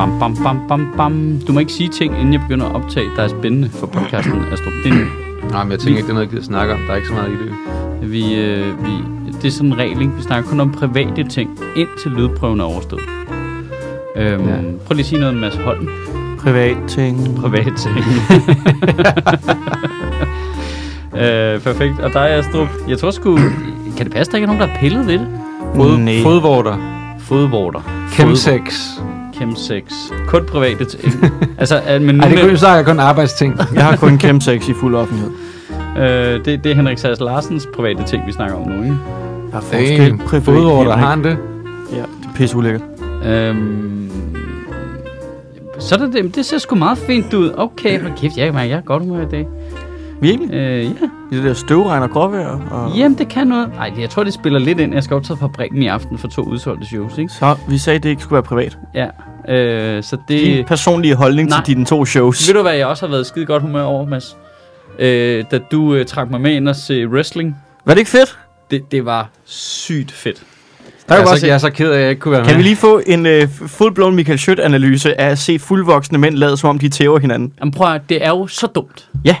Bam, bam, bam, bam, bam. Du må ikke sige ting, inden jeg begynder at optage, der er spændende for podcasten, Astrup. Det er, Nej, men jeg tænker ikke, det er noget, jeg gider snakke om. Der er ikke så meget i det. vi, øh, vi, det er sådan en regel, ikke? Vi snakker kun om private ting, indtil lydprøven er overstået. Øhm, Ja. Prøv lige at sige noget med Mads Holm. Privat ting. Private ting. øh, perfekt. Og der er Astrup. Jeg tror sgu... Kan det passe, der ikke er nogen, der har pillet ved det? Fod, Nej. fodvorter. Fodvorter. Chemsex. Chemsex. Kun private ting. altså, men nu Ej, det kunne snakke kun arbejdsting. Jeg har kun chemsex i fuld offentlighed. Øh, det, det er Henrik Sass Larsens private ting, vi snakker om nu, ikke? Der er forskel. Privat. Fodvorter, Henrik. har han det? Ja, det er pisse ulækkert. Øhm, så er det, det, det ser sgu meget fint ud. Okay, hold kæft, jeg, jeg er godt humør i dag. Virkelig? Øh, ja. I det der støvregn og gråvejr. Og... Jamen, det kan noget. Nej, jeg tror, det spiller lidt ind. Jeg skal optage fabrikken i aften for to udsolgte shows, ikke? Så vi sagde, at det ikke skulle være privat. Ja. Øh, så det... Din personlige holdning Nej. til dine to shows. Ved du, hvad jeg også har været skide godt humør over, Mads? Øh, da du øh, trak mig med ind og se wrestling. Var det ikke fedt? Det, det var sygt fedt. Der Jeg kan er, så, jeg er så ked af, at jeg ikke kunne være Kan vi med. lige få en uh, full-blown Michael Schødt-analyse af at se fuldvoksne mænd lade, som om de tæver hinanden? Jamen prøv at, det er jo så dumt. Ja.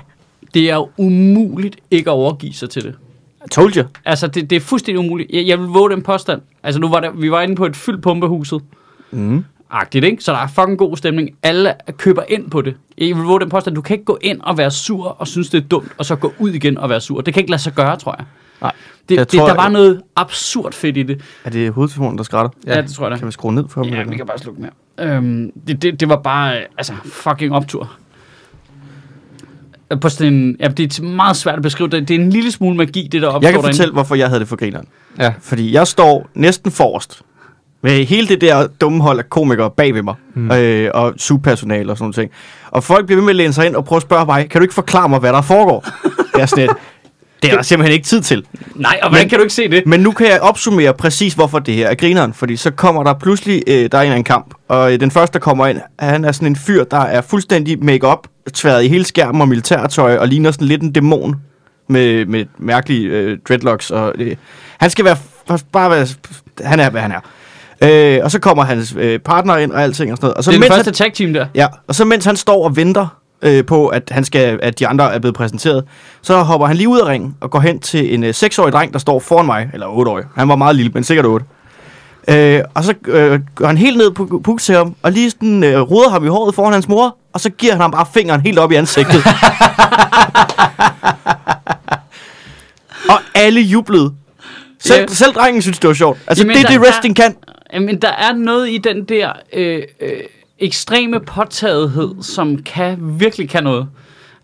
Det er jo umuligt ikke at overgive sig til det. I told you. Altså, det, det er fuldstændig umuligt. Jeg, jeg vil våge den påstand. Altså, nu var der, vi var inde på et fyldt pumpehuset. Mm. Agtigt, ikke? Så der er fucking god stemning. Alle køber ind på det. Jeg vil våge den påstand. Du kan ikke gå ind og være sur og synes, det er dumt, og så gå ud igen og være sur. Det kan ikke lade sig gøre, tror jeg. Nej. Det, Jeg det, tror, der var jeg- noget absurd fedt i det. Er det hovedtelefonen, der skrætter? Ja, ja det tror jeg da. Kan vi skrue ned for dem? Ja, vi kan bare slukke mere. Øhm, det, det, det var bare, altså, fucking optur. Øh, På sådan en, ja, det er meget svært at beskrive. Det, det er en lille smule magi, det der opstår Jeg kan derinde. fortælle, hvorfor jeg havde det for grineren. Ja. Fordi jeg står næsten forrest med hele det der dumme hold af komikere bag ved mig, mm. øh, og superpersonale og sådan noget ting. Og folk bliver ved med at læne sig ind og prøve at spørge mig, kan du ikke forklare mig, hvad der foregår? det er sådan et, det er der simpelthen ikke tid til. Nej, og hvordan Men- kan du ikke se det? Men nu kan jeg opsummere præcis, hvorfor det her er grineren. Fordi så kommer der pludselig, øh, der er en eller anden kamp, og øh, den første, der kommer ind, han er sådan en fyr, der er fuldstændig make-up, tværet i hele skærmen og militærtøj, og ligner sådan lidt en dæmon med, med mærkelige øh, dreadlocks. Og, øh, han skal være, bare være, han er, hvad han er. Øh, og så kommer hans øh, partner ind og alting og sådan noget. Og så Det er den mens første han, tag team der. Ja, og så mens han står og venter øh, på, at, han skal, at de andre er blevet præsenteret, så hopper han lige ud af ringen og går hen til en øh, 6-årig dreng, der står foran mig, eller 8-årig. Han var meget lille, men sikkert 8. Øh, og så øh, går han helt ned på ham, og lige sådan øh, ruder ham i håret foran hans mor, og så giver han ham bare fingeren helt op i ansigtet. og alle jublede. Selv, Ja. selv drengen synes, det var sjovt. Altså, Jamen, det er det, der- wrestling kan. Jamen, der er noget i den der øh, øh, ekstreme påtagethed, som kan virkelig kan noget.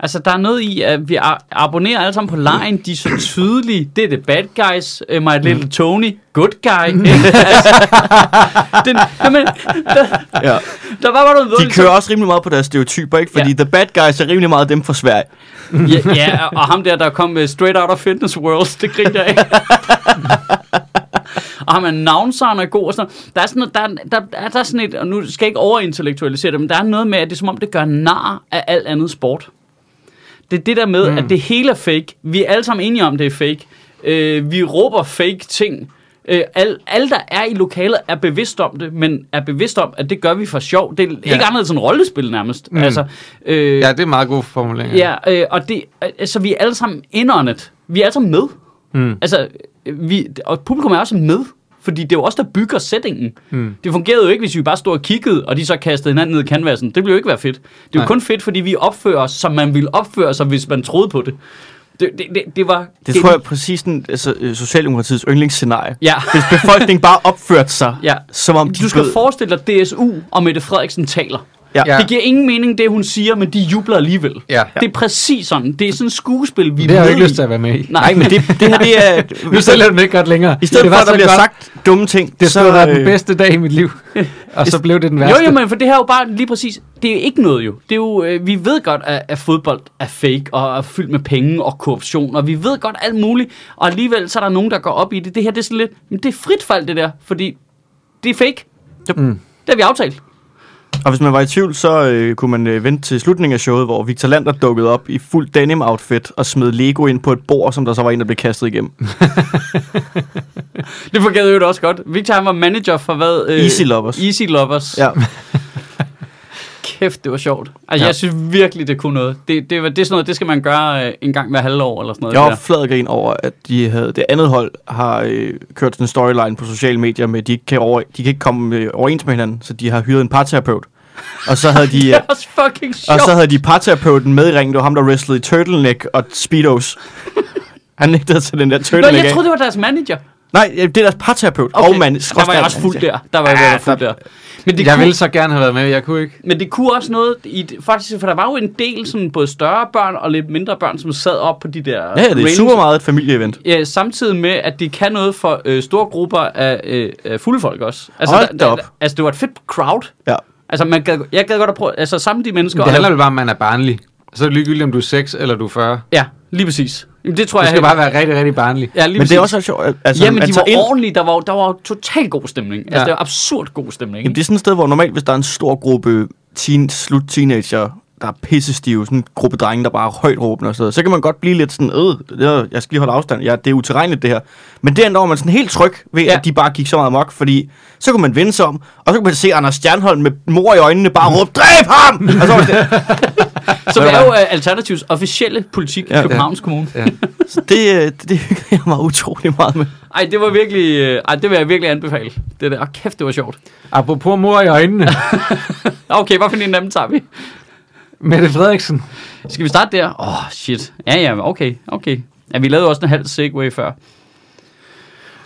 Altså, der er noget i, at vi abonnerer alle sammen på lejen. De er så tydelige. Det er the bad guys. Uh, my little Tony. Good guy. altså, den, jamen, der, Ja. der var bare noget De kører også rimelig meget på deres stereotyper, ikke? Fordi Ja. The Bad Guys er rimelig meget dem fra Sverige. Ja, ja, og ham der, der kom med Straight Out of Fitness World, det griner jeg ikke. og er navnsaren er god og sådan noget. Der er sådan, der, er- der, der, der er sådan et, og nu skal jeg ikke overintellektualisere det, men der er noget med, at det er som om, det gør nar af alt andet sport. Det er det der med, mm. at det hele er fake. Vi er alle sammen enige om, det er fake. Øh, vi råber fake ting. Øh, alle, alle, der er i lokalet, er bevidst om det, men er bevidst om, at det gør vi for sjov. Det er ja. ikke anderledes end rollespil nærmest. Mm. Altså, øh, Ja, det er meget god formulering. Ja, øh, og det, øh, så vi er alle sammen in on it. Vi er alle sammen med. Mm. Altså, øh, vi, og publikum er også med. Fordi det er jo også der bygger settingen. Mm. Det fungerede jo ikke, hvis vi bare stod og kiggede, og de så kastede hinanden ned i canvasen. Det ville jo ikke være fedt. Det er jo Nej. kun fedt, fordi vi opfører os, som man ville opføre sig, hvis man troede på det. Det, det, det, det var... Det tror jeg er præcis den, altså, øh, Socialdemokratiets yndlingsscenarie. Ja. Hvis befolkningen bare opførte sig, Ja. som om de Du skal bød- forestille dig DSU, og Mette Frederiksen taler. Ja. Ja. Det giver ingen mening, det hun siger, men de jubler alligevel. Ja. Det er præcis sådan. Det er sådan et skuespil, vi Det har jeg ikke lyst til at være med i. Nej, men det, det her, det er... Nu sælger den ikke godt længere. I stedet det for, var at der bliver godt. sagt dumme ting, Det så... skulle være den øh, bedste dag i mit liv. Og så blev det den Jo, værste. jo, men for det her er jo bare lige præcis, det er jo ikke noget jo. Det er jo, øh, vi ved godt, at, at fodbold er fake og er fyldt med penge og korruption, og vi ved godt alt muligt, og alligevel så er der nogen, der går op i det. Det her, det er sådan lidt, men det er frit fald det der, fordi det er fake. Det, Mm. det har vi aftalt. Og hvis man var i tvivl, så øh, kunne man øh, vente til slutningen af showet, hvor Victor Lander dukkede op i fuld denim-outfit og smed Lego ind på et bord, som der så var en, der blev kastet igennem. Det fungerede jo også godt. Victor han var manager for hvad? Øh, Easy Lovers. Easy Lovers. Ja. kæft, det var sjovt. Altså, Ja. jeg synes virkelig, det kunne noget. Det, det, var- det er sådan noget, det skal man gøre øh, en gang hver halvår, eller sådan noget. Jeg det var flad grin over, at de havde, det andet hold har øh, kørt sådan en storyline på sociale medier med, at de ikke kan, over, de kan ikke komme øh, overens med hinanden, så de har hyret en parterapeut. Og så havde de, Det øh, er også fucking og sjovt. så havde de parterapeuten med i ringen, det var ham, der wrestlede i turtleneck og speedos. Han nægtede til den der Nå, turtleneck jeg af. troede, det var deres manager. Nej, det er deres parterapeut. Okay, Og mand, der var jeg også fuldt der. Der var jeg Ja, fuldt der. Men det, Jeg kunne, ville så gerne have været med, jeg kunne ikke. men det kunne også noget, i, faktisk, for der var jo en del sådan, både større børn og lidt mindre børn, som sad op på de der Ja, det er railings. super meget et familieevent. Ja, samtidig med, at det kan noget for øh, store grupper af øh, fulde folk også. Altså, Hold da op. altså, det var et fedt crowd. Ja. Altså, man gad, jeg gad godt at prøve, altså samle de mennesker. Det handler vel bare om, at man er barnlig. Så er det ligegyldigt, om du er 6 eller du er 40. Ja, lige præcis. Jamen, det tror jeg skal bare være rigtig, rigtig barnlig. Ja, lige Men det er præcis. også sjovt. Altså, Jamen, de var ind- ordentlige. Der var, der var total god stemning. Altså, Ja. det var absurd god stemning. Jamen, det er sådan et sted, hvor normalt, hvis der er en stor gruppe teen, slut teenager, der er pissestive, sådan en gruppe drenge, der bare er højt råbende og sådan noget, så kan man godt blive lidt sådan, øh, jeg skal lige holde afstand, ja, det er utilregneligt det her. Men derinde var man sådan helt tryg ved, Ja. ja. at de bare gik så meget amok, fordi så kunne man vende sig om, og så kunne man se Anders Stjernholm med mor i øjnene bare råbe, dræb ham! og så var det, Som er jo uh, Alternativs officielle politik i Ja, ja. Københavns Kommune. Ja. så det, øh, det, det hyggede jeg mig utrolig meget med. Ej, det var virkelig... Øh, ej, det vil jeg virkelig anbefale. Det der. Oh, kæft, det var sjovt. Apropos mor i øjnene. Okay, hvad for en af dem tager vi? Mette Frederiksen. Skal vi starte der? Åh, oh, shit. Ja, ja, okay, okay. Ja, vi lavede også en halv segway før.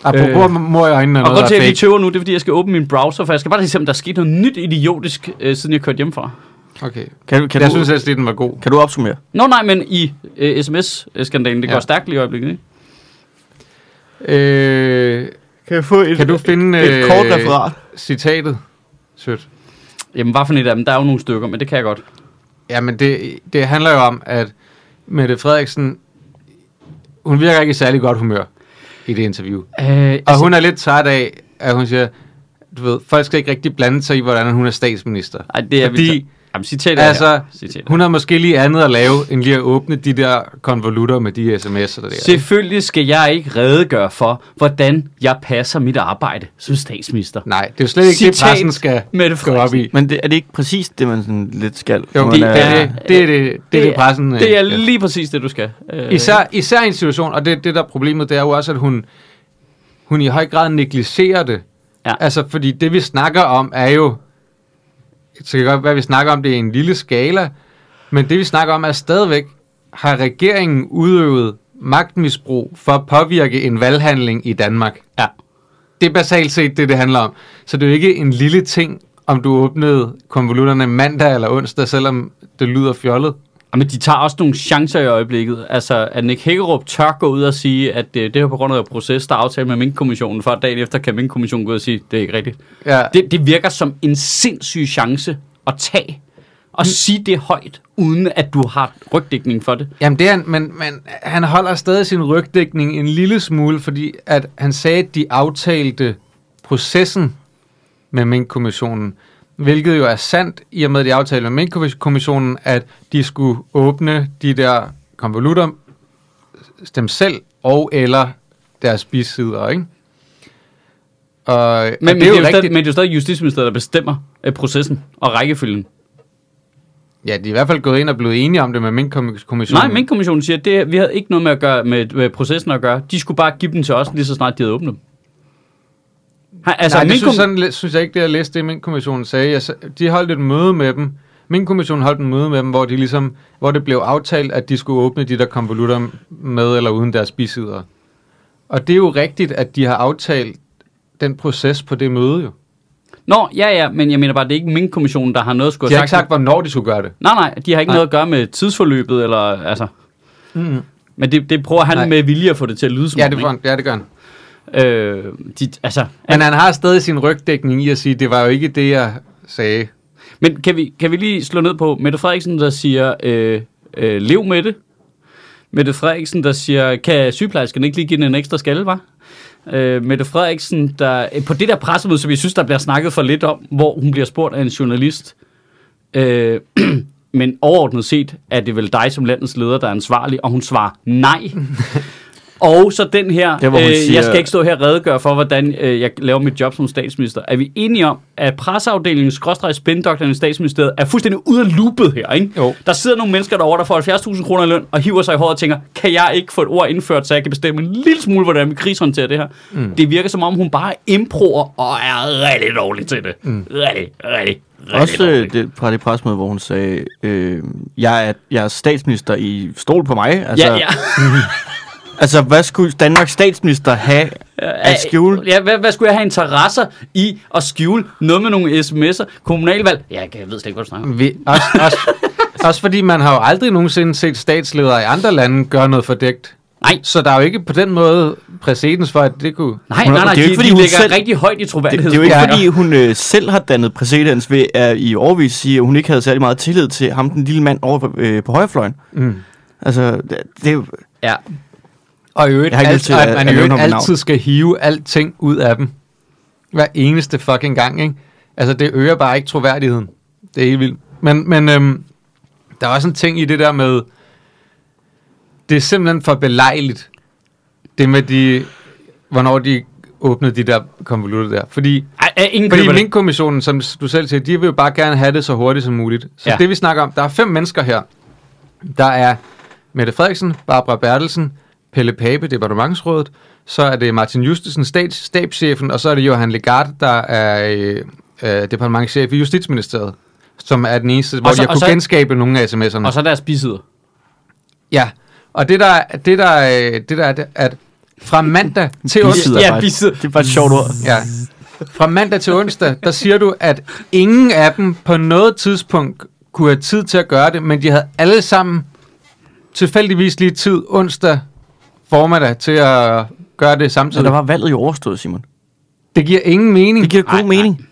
Apropos Øh, mor i øjnene og Og noget, grund til, at vi tøver nu, det er, fordi jeg skal åbne min browser, for jeg skal bare lige se, om der er sket noget nyt idiotisk, øh, siden jeg kørte hjemmefra. Okay. Kan, du- kan, Jeg du, synes at den var god. kan du opsummere? Nå nej, men i øh, sms-skandalen, det Ja. går stærkt lige i øjeblikket, ikke? Øh, Kan, jeg få et, kan du finde et øh, kort referat? citatet? Sødt. Jamen, hvad for et af dem? Der er jo nogle stykker, men det kan jeg godt. Jamen, det, det handler jo om, at Mette Frederiksen, hun virker ikke i særlig godt humør i det interview. Øh, Og hun er lidt træt af, at hun siger, du ved, folk skal ikke rigtig blande sig i, hvordan hun er statsminister. Ej, det er Fordi- vi Jamen, citatet er Altså, her. Citatet. Hun har måske lige andet at lave, end lige at åbne de der konvolutter med de sms'er der. der. Selvfølgelig skal jeg ikke redegøre for, hvordan jeg passer mit arbejde som statsminister. Nej, det er jo slet ikke det, Citat pressen skal Mette gå op i. Men det, er det ikke præcis det, man sådan lidt skal? Jo, det, det, er- det, det, er det, det, er det pressen... Det er øh, lige præcis det, du skal. Øh, Især, især i en situation, og det, det der er problemet, det er jo også, at hun, hun i høj grad negligerer det. Ja. Altså, fordi det vi snakker om er jo, så kan godt være, vi snakker om det i en lille skala, men det vi snakker om er stadigvæk, har regeringen udøvet magtmisbrug for at påvirke en valghandling i Danmark? Ja. Det er basalt set det, det handler om. Så det er jo ikke en lille ting, om du åbnede konvolutterne mandag eller onsdag, selvom det lyder fjollet. Men de tager også nogle chancer i øjeblikket. Altså, at Nick Hækkerup tør gå ud og sige, at det, det er på grund af proces, der er aftalt med Mink-kommissionen, for dagen efter kan Mink-kommissionen gå ud og sige, det er ikke rigtigt. Ja. Det, det virker som en sindssyg chance at tage og sige det højt, uden at du har rygdækning for det. Jamen det er han, men, men han holder stadig sin rygdækning en lille smule, fordi at han sagde, at de aftalte processen med Mink-kommissionen, hvilket jo er sandt, i og med de aftalte med Mink-kommissionen, at de skulle åbne de der konvolutter, dem selv, og eller deres bisider, ikke? Og, Men, og men, det er jo stadig, men det er jo stadig Justitsministeriet, der bestemmer øh, processen og rækkefølgen. Ja, de er i hvert fald gået ind og blevet enige om det med Mink-kommissionen. Nej, Mink-kommissionen siger, at det, vi havde ikke noget med, at gøre, med, med processen at gøre. De skulle bare give den til os, lige så snart de havde åbnet dem. Ha, altså, Nej, det synes, sådan, synes jeg ikke, det jeg læste, det min kommission sagde. Jeg, de holdt et møde med dem. Min kommission holdt et møde med dem, hvor, de ligesom, hvor det blev aftalt, at de skulle åbne de der konvolutter med eller uden deres bisider. Og det er jo rigtigt, at de har aftalt den proces på det møde jo. Nå, ja, ja, men jeg mener bare, det er ikke Mink-kommissionen, der har noget at skulle De har have ikke sagt, hvornår de skulle gøre det. Nej, nej, de har ikke Nej. noget at gøre med tidsforløbet, eller altså... Mm. Men det, det prøver han Nej. med vilje at få det til at lyde som Ja, om, det, får, ja, det gør han. Øh, de, altså, Men han har stadig sin rygdækning i at sige, det var jo ikke det, jeg sagde. Men kan vi, kan vi lige slå ned på Mette Frederiksen, der siger, øh, øh, lev med det. Mette Frederiksen, der siger, kan sygeplejerskerne ikke lige give den en ekstra skalle, var? Øh, Mette Frederiksen, der øh, på det der pressemøde, som jeg synes, der bliver snakket for lidt om, hvor hun bliver spurgt af en journalist, øh, men overordnet set er det vel dig som landets leder, der er ansvarlig, og hun svarer nej. Og så den her, hun øh, siger- jeg skal ikke stå her og redegøre for, hvordan øh, jeg laver mit job som statsminister. Er vi enige om, at presseafdelingen, skråstrej spindoktoren i statsministeriet, er fuldstændig ude af loopet her, ikke? Jo. Der sidder nogle mennesker derovre, der får 70.000 kroner i løn, og hiver sig i håret og tænker, kan jeg ikke få et ord indført, så jeg kan bestemme en lille smule, hvordan vi krigshåndterer det her? Mm. Det virker som om, hun bare improer og er rigtig dårlig til det. Mm. Rigtig, rigtig, rigtig Også dårlig. øh, det, fra det presmøde, hvor hun sagde, øh, jeg, er, jeg er statsminister i stol på mig. Altså, Ja, ja. altså, hvad skulle Danmarks statsminister have at skjule? Ja, hvad, hvad skulle jeg have interesser i at skjule? Noget med nogle sms'er, kommunalvalg? Ja, jeg ved slet ikke, hvad du snakker om. Vi, også, også, også fordi man har jo aldrig nogensinde set statsledere i andre lande gøre noget fordækt. Nej. Så der er jo ikke på den måde præcedens for, at det kunne... Nej, er- nej, nej, det er jo ikke, fordi hun ligger selv- rigtig højt i Det, troværdighed. det er jo ikke, Ja. fordi hun øh, selv har dannet præcedens ved at i overvis sige, at hun ikke havde særlig meget tillid til ham, den lille mand over på, øh, på højrefløjen. Mm. Altså, det, det er jo... Ja. Og i øvrigt, Jeg alt, til at, at- man i øvrigt altid skal hive alting ud af dem. Hver eneste fucking gang, ikke? Altså, det øger bare ikke troværdigheden. Det er helt vildt. Men, men øhm, der er også en ting i det der med, det er simpelthen for belejligt, det med de, hvornår de åbnede de der konvolutter der. Fordi, Ej, ingen fordi. Mink-kommissionen, som du selv siger, de vil jo bare gerne have det så hurtigt som muligt. Så ja. det vi snakker om, der er fem mennesker her. Der er Mette Frederiksen, Barbara Bertelsen, Pelle Pape, departementsrådet, så er det Martin Justesen, stats, stabschefen, og så er det Johan Legard, der er øh, øh, departementchef i Justitsministeriet, som er den eneste, hvor så- jeg kunne så- genskabe nogle af sms'erne. Og så deres bisider. Ja, og det der, det der, øh, det der er, det, at fra mandag til onsdag, Ja, bisider. Det er bare et sjovt ord. Ja. Fra mandag til onsdag, der siger du, at ingen af dem på noget tidspunkt kunne have tid til at gøre det, men de havde alle sammen tilfældigvis lige tid onsdag formiddag til at gøre det Så samtidig. der var valget jo overstået, Simon. Det giver ingen mening. Det giver god Ej, mening.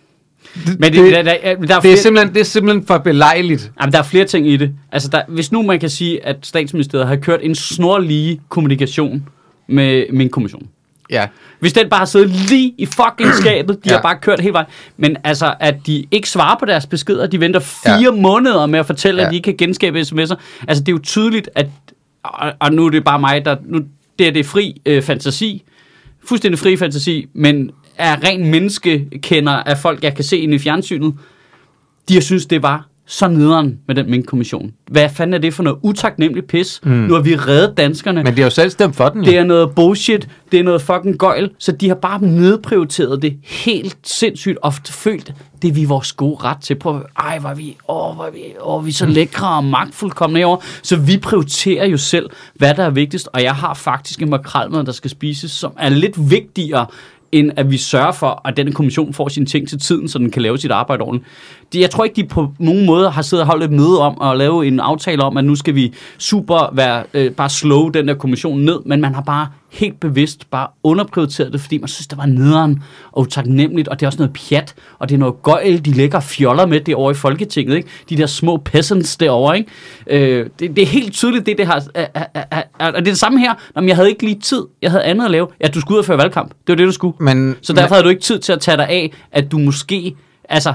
Men det, det- der, der, der, er det, er flere, simpelthen, det er simpelthen for belejligt. jamen, der er flere ting i det. Altså, der, hvis nu man kan sige, at statsministeriet har kørt en snorlige kommunikation med min kommission. Ja. Hvis den bare har siddet lige i fucking skabet, de ja. Har bare kørt hele vejen. Men altså, at de ikke svarer på deres beskeder, de venter fire ja. Måneder med at fortælle, ja. at de ikke kan genskabe sms'er. Altså, det er jo tydeligt, at, og, og nu er det bare mig, der, nu, det er det fri øh, fantasi, fuldstændig fri fantasi, men er ren menneskekender af folk, jeg kan se inde i fjernsynet, de har synes, det var så nederen med den minkkommission. Hvad fanden er det for noget utaknemmeligt pis? Mm. Nu har vi reddet danskerne. Men de har jo selv stemt for den, jo. Det er noget bullshit, det er noget fucking gøjl, så de har bare nedprioriteret det helt sindssygt ofte følt, det er vi vores gode ret til. Prøv, ej, var vi, åh, var vi, åh, vi er så lækre og magtfuldkommende herovre. Så vi prioriterer jo selv, hvad der er vigtigst, og jeg har faktisk en makrelmad, der skal spises, som er lidt vigtigere, end at vi sørger for, at denne kommission får sine ting til tiden, så den kan lave sit arbejde ordentligt. De, jeg tror ikke, de på nogen måde har siddet og holdt et møde om at lave en aftale om, at nu skal vi super være, øh, bare slå den der kommission ned, men man har bare helt bevidst bare underprioriteret det, fordi man synes, det var nederen og utaknemmeligt, og det er også noget pjat, og det er noget gøjl, de lægger fjoller med derovre i Folketinget, ikke? De der små peasants derovre, ikke? Øh, det, det, er helt tydeligt, det, det har... Og det er det samme her. Jamen, jeg havde ikke lige tid. Jeg havde andet at lave. Ja, du skulle ud og føre valgkamp. Det var det, du skulle. Men, Så derfor havde du ikke tid til at tage dig af, at du måske... Altså,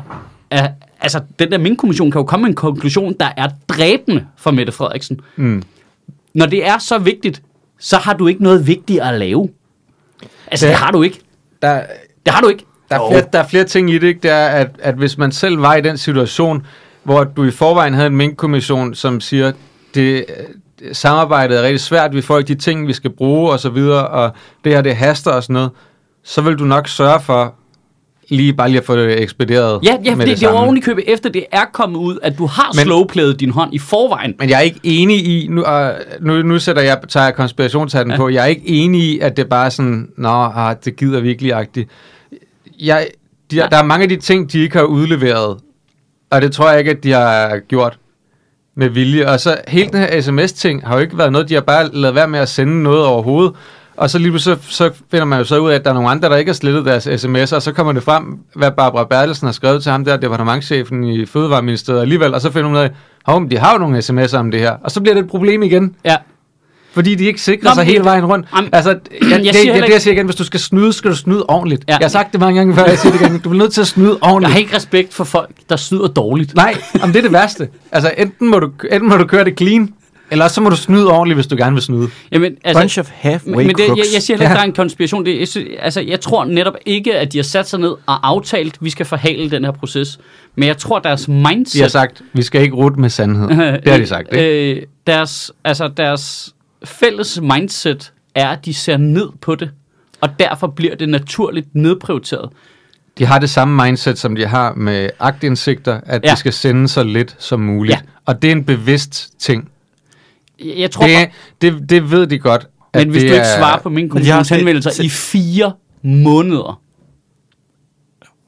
er, altså den der Mink-kommission kan jo komme med en konklusion, der er dræbende for Mette Frederiksen. Mm. Når det er så vigtigt, så har du ikke noget vigtigt at lave. Altså, det, Det- har du ikke. der, Det har du ikke. Der er, flere, der er flere ting i det, ikke? Det er, at, at hvis man selv var i den situation, hvor du i forvejen havde en minkkommission, som siger, det, det samarbejdet er rigtig svært, vi får ikke de ting, vi skal bruge og så videre, og det her, det haster og sådan noget, så vil du nok sørge for lige bare lige at få det ekspederet Ja, ja med det, det, er oven i købet efter det er kommet ud, at du har Men- slowplayet din hånd i forvejen. Men jeg er ikke enig i, nu, og nu, nu sætter jeg, tager jeg konspirationshatten Ja. ja. på, jeg er ikke enig i, at det bare er sådan, nå, ah, det gider virkelig-agtigt. Jeg, de, Nej. der er mange af de ting, de ikke har udleveret, og det tror jeg ikke, at de har gjort med vilje. Og så hele den her sms-ting har jo ikke været noget, de har bare lavet være med at sende noget overhovedet. Og så lige pludselig så, så finder man jo så ud af, at der er nogle andre, der ikke har slettet deres sms'er, og så kommer det frem, hvad Barbara Bertelsen har skrevet til ham der, departementchefen i Fødevareministeriet alligevel, og så finder man ud af, hov, men de har jo nogle sms'er om det her. Og så bliver det et problem igen, Ja. fordi de ikke sikrer Nå, sig hele det- vejen rundt. Am- altså, jeg, jeg jeg, siger det, heller det, det, jeg siger igen, hvis du skal snyde, skal du snyde ordentligt. Ja. Jeg har sagt det mange gange før, jeg siger det igen. Du bliver nødt til at snyde Jeg ordentligt. har ikke respekt for folk, der snyder dårligt. Nej, om det er det værste. Altså, enten må, du, enten må du køre det clean, Eller så må du snyde ordentligt, hvis du gerne vil snyde. Jamen, Altså, Bunch of halfway men, men det, jeg, crooks. jeg siger heller ikke, Ja. der er en konspiration. Det, jeg, altså, jeg tror netop ikke, at de har sat sig ned og aftalt, at vi skal forhale den her proces. Men jeg tror, deres mindset... De har sagt, vi skal ikke rute med sandhed. Det har de sagt, ikke? Øh, deres, altså, deres fælles mindset er, at de ser ned på det. Og derfor bliver det naturligt nedprioriteret. De har det samme mindset, som de har med agtindsigter, at Ja. de skal sende så lidt som muligt. Ja. Og det er en bevidst ting. Jeg, jeg tror Det, bare, det, det ved de godt. at men hvis du ikke er- svarer på min de har kommissions set- henvendelser set- i fire måneder.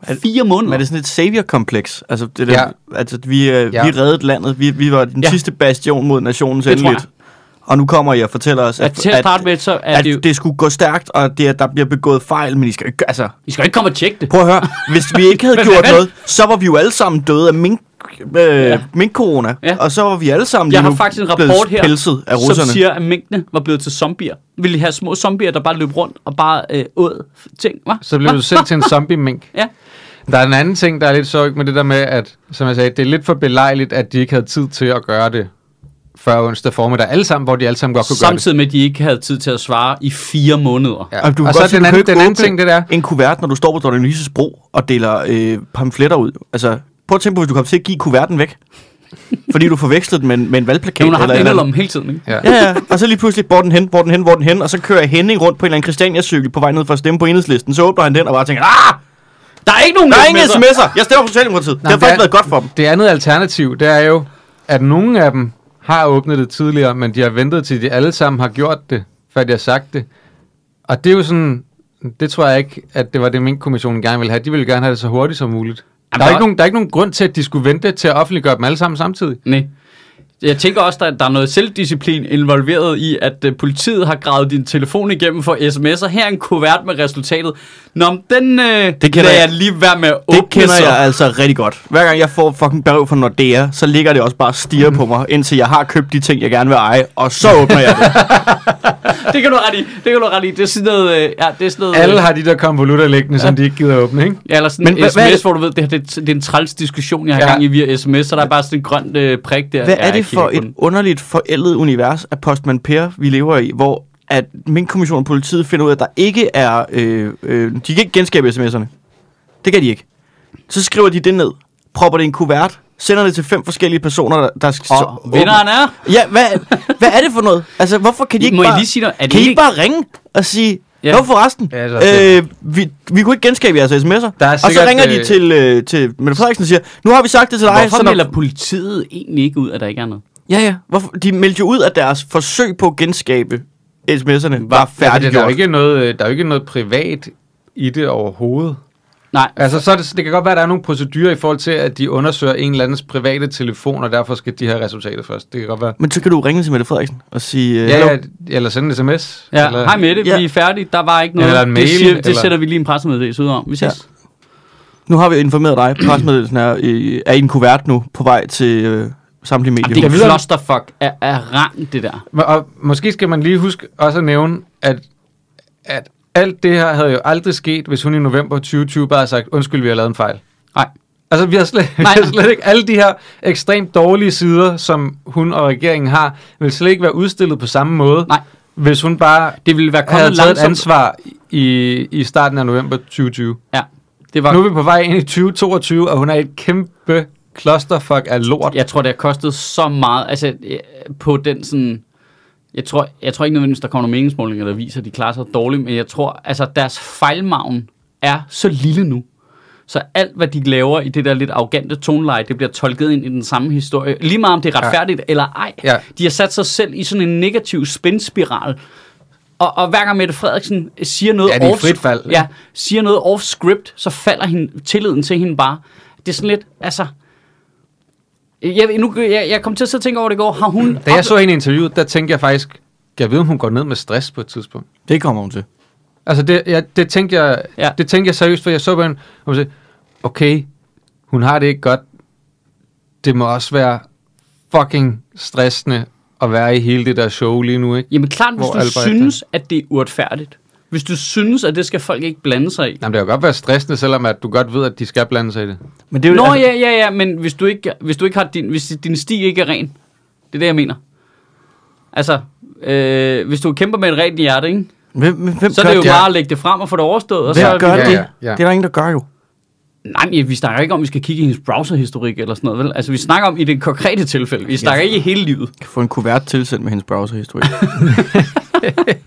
Er- Fire måneder. Men er det sådan et savior-kompleks? Altså, det der, Ja. altså vi, øh, Ja. vi reddede landet. Vi, vi var den Ja. sidste bastion mod nationens endeligt. Og nu kommer I og fortæller os, at, til at starte med, så er at det jo... det skulle gå stærkt, og det, at der bliver begået fejl, men I skal ikke... Altså, I skal ikke komme og tjekke det. prøv at høre. Hvis vi ikke havde gjort noget, så var vi jo alle sammen døde af mink, øh, Ja. mink-corona. Ja. Og så var vi alle sammen Jeg lige har faktisk en rapport her, pelset af som russerne. siger, at mængdene var blevet til zombier. Vil I have små zombier, der bare løb rundt og bare øh, åd ting, hva? Så bliver Hva? du selv til en zombie-mink. Ja. Der er en anden ting, der er lidt sjovt med det der med, at, som jeg sagde, det er lidt for belejligt, at de ikke havde tid til at gøre det før onsdag formiddag. Alle sammen, hvor de alle sammen godt kunne gøre det. Samtidig med, at de ikke havde tid til at svare i fire måneder. Ja. Og du og så den anden, den anden ting, det der. En kuvert, når du står på Dronning Louises bro og deler øh, pamfletter ud. Altså, prøv at tænke på, hvis du kommer til at give kuverten væk. fordi du forvekslede den med, en- med en valgplakat. Hun har haft eller, en eller om hele tiden, ikke? Ja. Ja, ja, og så lige pludselig, hvor er den hen, hvor er den hen, hvor er den hen, og så kører Henning rundt på en eller anden Christiania-cykel på vej ned for at stemme på enhedslisten. Så åbner han den og bare tænker, ah, Der er ikke nogen der er ingen sms'er. sms'er. Jeg stemmer på Socialdemokratiet. Det har men faktisk er- været godt for dem. Det andet alternativ, det er jo, at nogle af dem har åbnet det tidligere, men de har ventet til de alle sammen har gjort det, før de har sagt det. Og det er jo sådan, det tror jeg ikke, at det var det, min kommissionen gerne ville have. De ville gerne have det så hurtigt som muligt. Jamen, der, er der- ikke nogen, der er ikke nogen grund til, at de skulle vente til at offentliggøre dem alle sammen samtidig. Nej. Jeg tænker også, der, der er noget selvdisciplin involveret i, at uh, politiet har gravet din telefon igennem for sms'er. Her er en kuvert med resultatet. Nå, men den uh, det kender lader jeg jeg. lige være med at åbne. Det kender så. jeg altså rigtig godt. Hver gang jeg får fucking brev fra Nordea, så ligger det også bare og stiger på mig, indtil jeg har købt de ting, jeg gerne vil eje, og så åbner jeg det. Det kan du ret i. Det kan du ret i. Det er sådan noget... Øh, ja, det er sådan noget... Alle har de der konvolutter liggende, som de ikke gider åbne, ikke? Ja, eller sådan Men en hvad- sms, det- hvor du ved, det, her, det, er- det er en træls diskussion, jeg har Ja. ja. gang i via sms, så der er bare sådan en grøn øh, prik der. Hvad Ja, er det jeg for et underligt forældet univers af Postman Per, vi lever i, hvor at min kommission og politiet finder ud af, at der ikke er... Øh, øh, de kan ikke genskabe sms'erne. Det kan de ikke. Så skriver de det ned, propper det i en kuvert, sender det til fem forskellige personer, der, der skal... Og vinderen er... Ja, hvad, hvad er det for noget? Altså, hvorfor kan de ikke Må jeg bare... lige sige noget? Er kan I ikke- ikke bare ringe og sige, Ja. Nå forresten, Ja, det øh, vi, vi kunne ikke genskabe jeres sms'er. Der er og så sikkert, ringer de øh, til, øh, til Mette Frederiksen og siger, nu har vi sagt det til dig. Hvorfor så melder politiet egentlig ikke ud, at der ikke er noget? Ja, ja. Hvorfor? De meldte jo ud, at deres forsøg på at genskabe sms'erne var Ja, der er færdiggjort. ikke noget, øh, der er jo ikke noget privat i det overhovedet. Nej, Altså, så det, det kan godt være, at der er nogle procedurer i forhold til, at de undersøger en eller andens private telefon, og derfor skal de have resultatet først. Det kan godt være. Men så kan du ringe til Mette Frederiksen og sige, øh, Ja, hallo. ja, eller sende en sms. Ja, eller, hej med det, Ja. vi er færdige. Der var ikke noget. Eller en mail, det, siger, det eller- sætter vi lige en pressemeddelelse ud om. Vi ses. Ja. nu har vi informeret dig. Presmeddelelsen er, i, er i en kuvert nu på vej til øh, samtlige medier. Det er clusterfuck af, af rang, det der. Men- Og måske skal man lige huske også at nævne, at, at alt det her havde jo aldrig sket, hvis hun i november 2020 bare havde sagt, undskyld, vi har lavet en fejl. Nej. Altså, vi har slet, vi Nej. har slet ikke... Alle de her ekstremt dårlige sider, som hun og regeringen har, vil slet ikke være udstillet på samme måde, Nej. hvis hun bare Det ville være havde kommet taget et langsomt. ansvar i, i starten af november 2020. Ja, det var... Nu er vi på vej ind i 2022, og hun er et kæmpe clusterfuck af lort. Jeg tror, det har kostet så meget. Altså, på den sådan... Jeg tror, jeg tror ikke nødvendigvis, der kommer nogle meningsmålinger, der viser, at de klarer sig dårligt, men jeg tror, altså deres fejlmagen er så lille nu. Så alt, hvad de laver i det der lidt arrogante toneleje, det bliver tolket ind i den samme historie. Lige meget om det er retfærdigt ja. eller ej. Ja. De har sat sig selv i sådan en negativ spændispiral. Og, og hver gang Mette Frederiksen siger noget Ja, off, frit fald. Ja, siger noget off script, så falder hende, tilliden til hende bare. Det er sådan lidt, altså... Jeg, nu, jeg, jeg kom til at sidde og tænke over det i går. Har hun... Da jeg så hende i interviewet, der tænkte jeg faktisk, kan jeg vide, om hun går ned med stress på et tidspunkt? Det kommer hun til. Altså, det, ja, det, tænkte jeg, Ja. det tænkte jeg seriøst, for jeg så på hende, og hun sagde, okay, hun har det ikke godt. Det må også være fucking stressende at være i hele det der show lige nu, ikke? Jamen klart, hvis Hvor du Albert er. synes, at det er uretfærdigt. Hvis du synes, at det skal folk ikke blande sig i. Jamen, det kan godt være stressende, selvom at du godt ved, at de skal blande sig i det. Men det er jo, Nå ja, ja, ja, men hvis du ikke, hvis du ikke har din, hvis din sti ikke er ren, det er det, jeg mener. Altså, øh, hvis du kæmper med et rent hjerte, ikke? Hvem, hvem så er det jo det? bare at lægge det frem og få det overstået. Og Hvem så, gør Ja, det? ja, ja. Det er der ingen, der gør jo. Nej, men vi snakker ikke om, at vi skal kigge i hendes browserhistorik eller sådan noget, vel? Altså, vi snakker om i det konkrete tilfælde. Vi snakker ikke i hele livet. kan få en kuvert tilsendt med hendes browserhistorik.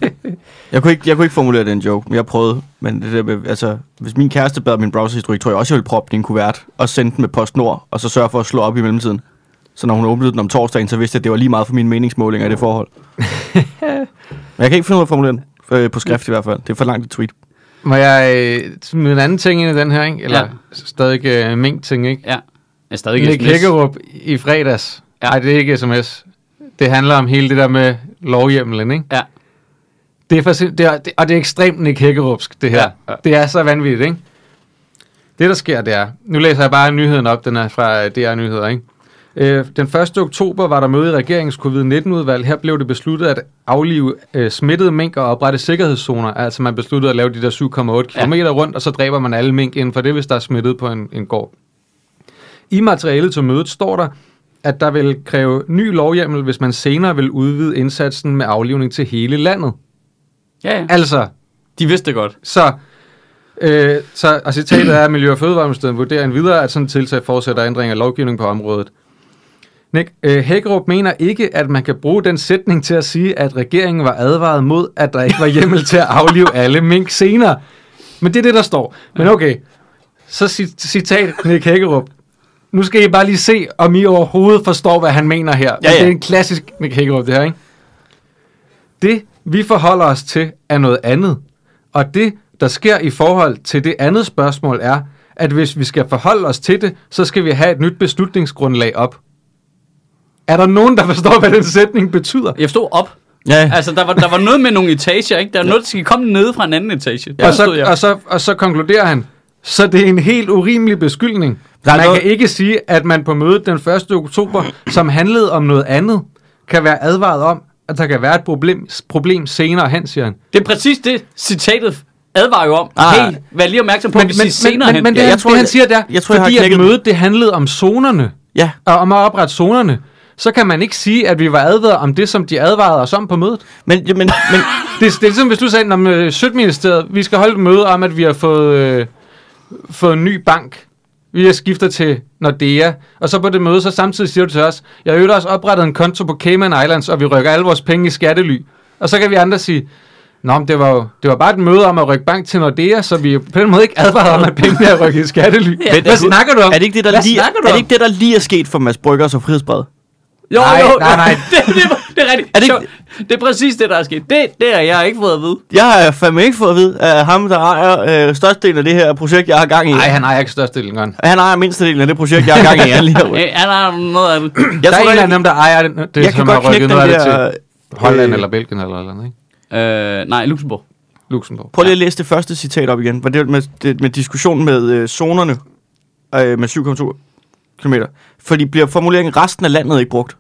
jeg, kunne ikke, jeg kunne ikke formulere den joke, men jeg prøvede. Men det der med, altså, hvis min kæreste bad min browserhistorik, tror jeg også, jeg ville proppe den i en kuvert og sende den med PostNord, og så sørge for at slå op i mellemtiden. Så når hun åbnede den om torsdagen, så vidste jeg, at det var lige meget for mine meningsmålinger i det forhold. men jeg kan ikke finde ud af at formulere den. Øh, På skrift i hvert fald. Det er for langt et tweet. Må jeg øh, smide en anden ting ind i den her, ikke? Eller Ja. stadig øh, mink ting, ikke? Ja. Jeg er stadig Nick sms. Hækkerup i fredags. Ja. Nej, det er ikke sms. Det handler om hele det der med lovhjemmelen, ikke? Ja. Det er for, det er, det, og det er ekstremt Nick Hækkerupsk, det her. Ja, Ja, ja. Det er så vanvittigt, ikke? Det, der sker, det er... Nu læser jeg bare nyheden op, den er fra øh, DR Nyheder, ikke? Øh, den 1. oktober var der møde i regeringens covid-19-udvalg. Her blev det besluttet at aflive øh, smittede mink og oprette sikkerhedszoner. Altså man besluttede at lave de der 7,8 km rundt, og så dræber man alle mink inden for det, hvis der er smittet på en, en gård. I materialet til mødet står der, at der vil kræve ny lovhjemmel, hvis man senere vil udvide indsatsen med aflivning til hele landet. Ja, ja. Altså, De vidste det godt. så, øh, så og citatet er, at Miljø- og Fødevareministeriet vurderer en videre, at sådan et tiltag forudsætter ændring af lovgivning på området. Nick, øh, Hækkerup mener ikke, at man kan bruge den sætning til at sige, at regeringen var advaret mod, at der ikke var hjemmel til at aflive alle mink senere. Men det er det, der står. Men okay, så ci- citat Nick Hækkerup. Nu skal I bare lige se, om I overhovedet forstår, hvad han mener her. Ja, ja. Det er en klassisk Nick Hækkerup, det her, ikke? Det, vi forholder os til, er noget andet. Og det, der sker i forhold til det andet spørgsmål, er, at hvis vi skal forholde os til det, så skal vi have et nyt beslutningsgrundlag op. Er der nogen, der forstår, hvad den sætning betyder? Jeg stod op. Ja, Altså, der var, der var noget med nogle etager, ikke? Der var noget, der skal komme ned fra en anden etage. Der og, så, jeg. og, så, og så konkluderer han, så det er en helt urimelig beskyldning. Der er Man noget- kan ikke sige, at man på mødet den 1. oktober, som handlede om noget andet, kan være advaret om, at der kan være et problem, problem senere hen, siger han. Det er præcis det, citatet advarer jo om. Ah. hey, vær lige opmærksom på, at vi siger senere men, hen. men det, Ja, jeg jeg tror, det han jeg- siger der, jeg tror, jeg har fordi at knækket den. mødet det handlede om zonerne, ja. og om at oprette zonerne, så kan man ikke sige, at vi var advaret om det, som de advarede os om på mødet. Men, men, men Det, det er ligesom, hvis du sagde, om øh, Sødministeriet, vi skal holde et møde om, at vi har fået, øh, fået en ny bank. Vi har skiftet til Nordea. Og så på det møde, så samtidig siger du til os, jeg har også oprettet en konto på Cayman Islands, og vi rykker alle vores penge i skattely. Og så kan vi andre sige, Nå, men det var jo det var bare et møde om at rykke bank til Nordea, så vi på den måde ikke advaret om, at pengene er rykket i skattely. Men Hvad er snakker du om? er det ikke det, der, Hvad lige, snakker du er det ikke det, der lige er sket for Mads Brygger og Frihedsbred? Jo, Nej, jo, nej, nej. det, det, det er rigtigt. Er det Sjovt. det er præcis det, der er sket. Det, det har jeg ikke fået at vide. Jeg har fandme ikke fået at vide af ham, der ejer øh, størstedelen af det her projekt, jeg har gang i. Nej, han ejer ikke størstedelen, Gon. Han ejer mindstedelen af det projekt, jeg har gang i. Han lige. Øh, Han har noget af det. Jeg der er tror, en der- af dem, der ejer det, det jeg kan som godt har rykket noget af det der... til Holland øh, eller Belgien eller noget, ikke? Øh, nej, Luxembourg. Luxembourg. Prøv lige at læse det første citat op igen. Var det med, det, med diskussionen med øh, zonerne øh, med 7,2 km. Fordi bliver formuleringen resten af landet ikke brugt?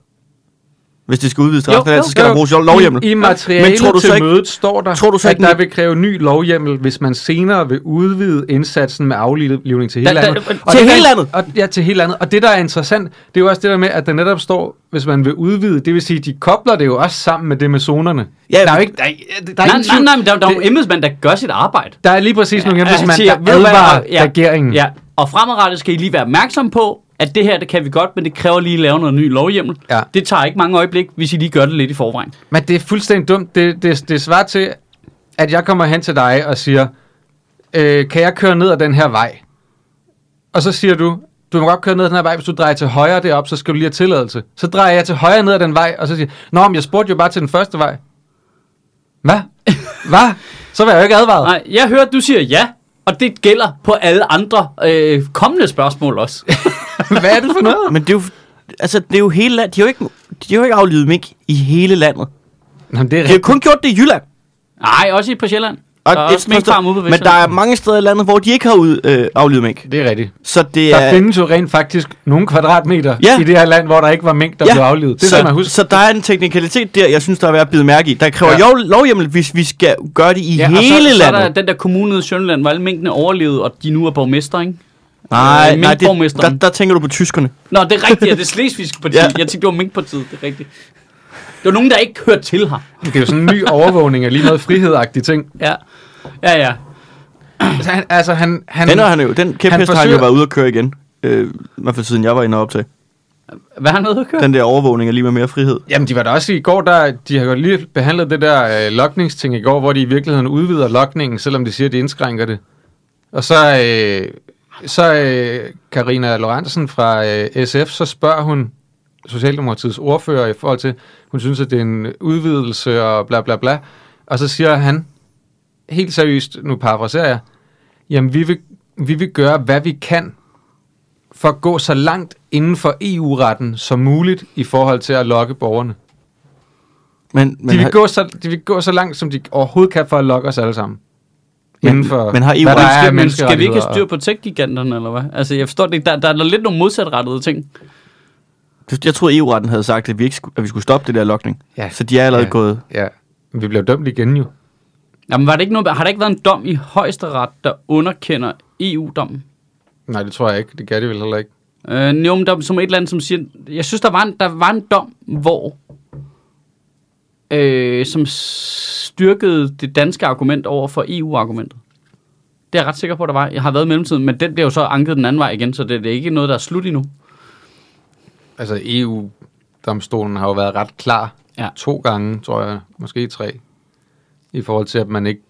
Hvis det skal udvides til resten af så skal Jo, der bruges lovhjemmel. I, i Men materialet tror du så til ikke- mødet står der, tror du så at ikke, der vil kræve ny lovhjemmel, hvis man senere vil udvide indsatsen med aflivning til hele Da- da- landet. til Og det, hele der- landet? Og, ja, til hele landet. Og det, der er interessant, det er jo også det der med, at der netop står, hvis man vil udvide, det vil sige, de kobler det jo også sammen med det med zonerne. Ja, der er jo ikke, der, er, der, er Nej, ingen nej, nej, men der, der er jo embedsmænd, der gør sit arbejde. Der er lige præcis nogle Ja, embedsmænd, der advarer regeringen. Ja, og fremadrettet skal I lige være opmærksom på, at det her, det kan vi godt, men det kræver lige at lave noget ny lovhjemmel. Ja. Det tager ikke mange øjeblik, hvis I lige gør det lidt i forvejen. Men det er fuldstændig dumt. Det, det, det svarer til, at jeg kommer hen til dig og siger, øh, kan jeg køre ned ad den her vej? Og så siger du, du må godt køre ned ad den her vej, hvis du drejer til højre derop, så skal du lige have tilladelse. Så drejer jeg til højre ned ad den vej, og så siger Nå, men jeg spurgte jo bare til den første vej. Hvad? Hvad? Så var jeg jo ikke advaret. Nej, jeg at du siger ja, og det gælder på alle andre øh, kommende spørgsmål også. Hvad er det for noget? Men det er jo, altså, det er jo hele landet. De har jo ikke, de har jo ikke aflivet mink i hele landet. Nå, men det er De har kun gjort det i Jylland. Nej, også i på Sjælland. Og der er også minkfarm ude på men der er mange steder i landet, hvor de ikke har ud, øh, aflivet mink. Det er rigtigt. Så det Der er... findes jo rent faktisk nogle kvadratmeter Ja. i det her land, hvor der ikke var mink, der Ja, blev aflivet. Det så, skal man huske. så der er en teknikalitet der, jeg synes, der er værd at bide mærke i. Der kræver Ja. ja. lovhjemmel, hvis vi skal gøre det i Ja, ja, og hele så, så er der landet. den der kommune i Sønderland, hvor alle minkene overlevede, og de nu er borgmester, ikke? Nej, Øh, nej det, der, der tænker du på tyskerne. Nå, det er rigtigt, ja, det er Slesvigske parti. Ja. Jeg tænkte, det var minkpartiet, det er rigtigt. Det var nogen, der ikke hørte til her. Det er jo sådan en ny overvågning af lige noget frihedsagtige ting. Ja, ja, ja. Altså, han, altså, han, han, Den har han jo, den kæphest har han jo forsøger- været ude at køre igen. Øh, I hvert fald siden jeg var inde og optage. Hvad har han noget at køre? Den der overvågning er lige med mere frihed. Jamen, de var der også i går, der, de har jo lige behandlet det der øh, lokningsting i går, hvor de i virkeligheden udvider lokningen, selvom de siger, at de indskrænker det. Og så, øh, så øh, Karina Lorentzen fra øh, SF, så spørger hun Socialdemokratiets ordfører i forhold til, hun synes, at det er en udvidelse og bla bla bla. Og så siger han, helt seriøst, nu parafraserer jeg, jamen vi vil, vi vil gøre, hvad vi kan for at gå så langt inden for EU-retten som muligt i forhold til at lokke borgerne. Men, men, De vil, gå så, de vil gå så langt, som de overhovedet kan for at lokke os alle sammen. Men- Inden for, men har EU hvad der er men skal vi ikke have styr på tech-giganterne, eller hvad? Altså, jeg forstår det ikke. Der, der er lidt nogle modsatrettede ting. jeg troede EU-retten havde sagt, at vi, ikke skulle, at vi skulle stoppe det der lokning. Ja. Så de er allerede Ja. gået. Ja, men vi bliver dømt igen jo. Jamen, var det ikke noget, har der ikke været en dom i højesteret, der underkender EU-dommen? Nej, det tror jeg ikke. Det kan de vel heller ikke. Øh, jo, men der, som et eller andet, som siger... Jeg synes, der var en, der var en dom, hvor... Øh, som styrkede det danske argument over for EU-argumentet. Det er jeg ret sikker på, der var. Jeg har været i mellemtiden, men den bliver jo så anket den anden vej igen, så det, det er ikke noget, der er slut endnu. Altså EU-domstolen har jo været ret klar Ja. to gange, tror jeg. Måske tre. I forhold til, at man ikke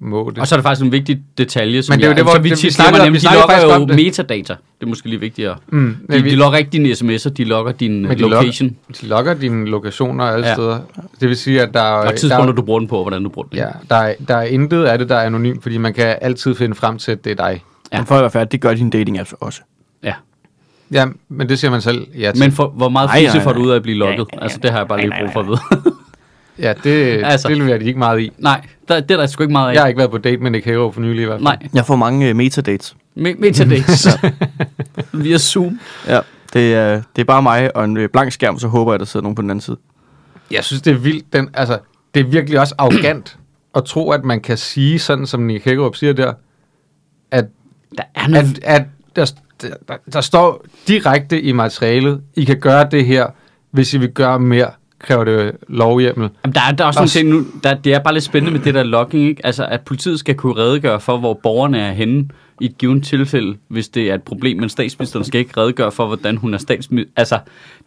må det. Og så er der faktisk en vigtig detalje, som Men det er jo jeg, det, hvor- så vi det- vi glemmer, om- vi nemlig, de logger faktisk jo det. metadata. Det er måske lige vigtigere. mm, De, vi- de logger ikke dine sms'er, de logger din Men øh, de logger- location. De logger dine lokationer alle Ja. ja. steder. Det vil sige, at der, Og der, tidspunkter, du bruger den på, og hvordan du bruger den. ja, der, er, der er intet af det, der er anonymt, fordi man kan altid finde frem til, at det er dig. Ja. Ja. Men for at være færdig, det gør din dating apps også. ja. Ja, men det siger man selv ja til. Men for, hvor meget fisse får du ud af at blive logget? Altså, det har jeg bare lige brug for at vide. ja, det, Altså. det leverer de ikke meget i. Nej, der, det er der sgu ikke meget af. Jeg har ikke været på date med Nick Hagerup for nylig i hvert fald. Nej, Jeg får mange uh, metadates. Me- metadates. Via Zoom. Ja, det er, det er bare mig og en øh, blank skærm, så håber jeg, der sidder nogen på den anden side. Jeg synes, det er vildt. Den, altså, det er virkelig også arrogant at tro, at man kan sige sådan, som Nick Hagerup siger der, at, Der er noget... at, at der, der, der står direkte i materialet, I kan gøre det her, hvis I vil gøre mere, kræver det lovhjemmel. Jamen, der, er, der er også nogle Også- ting nu, der, det er bare lidt spændende med det der logging, ikke? Altså, at politiet skal kunne redegøre for, hvor borgerne er henne i et givet tilfælde, hvis det er et problem, men statsministeren skal ikke redegøre for, hvordan hun er statsminister. Altså,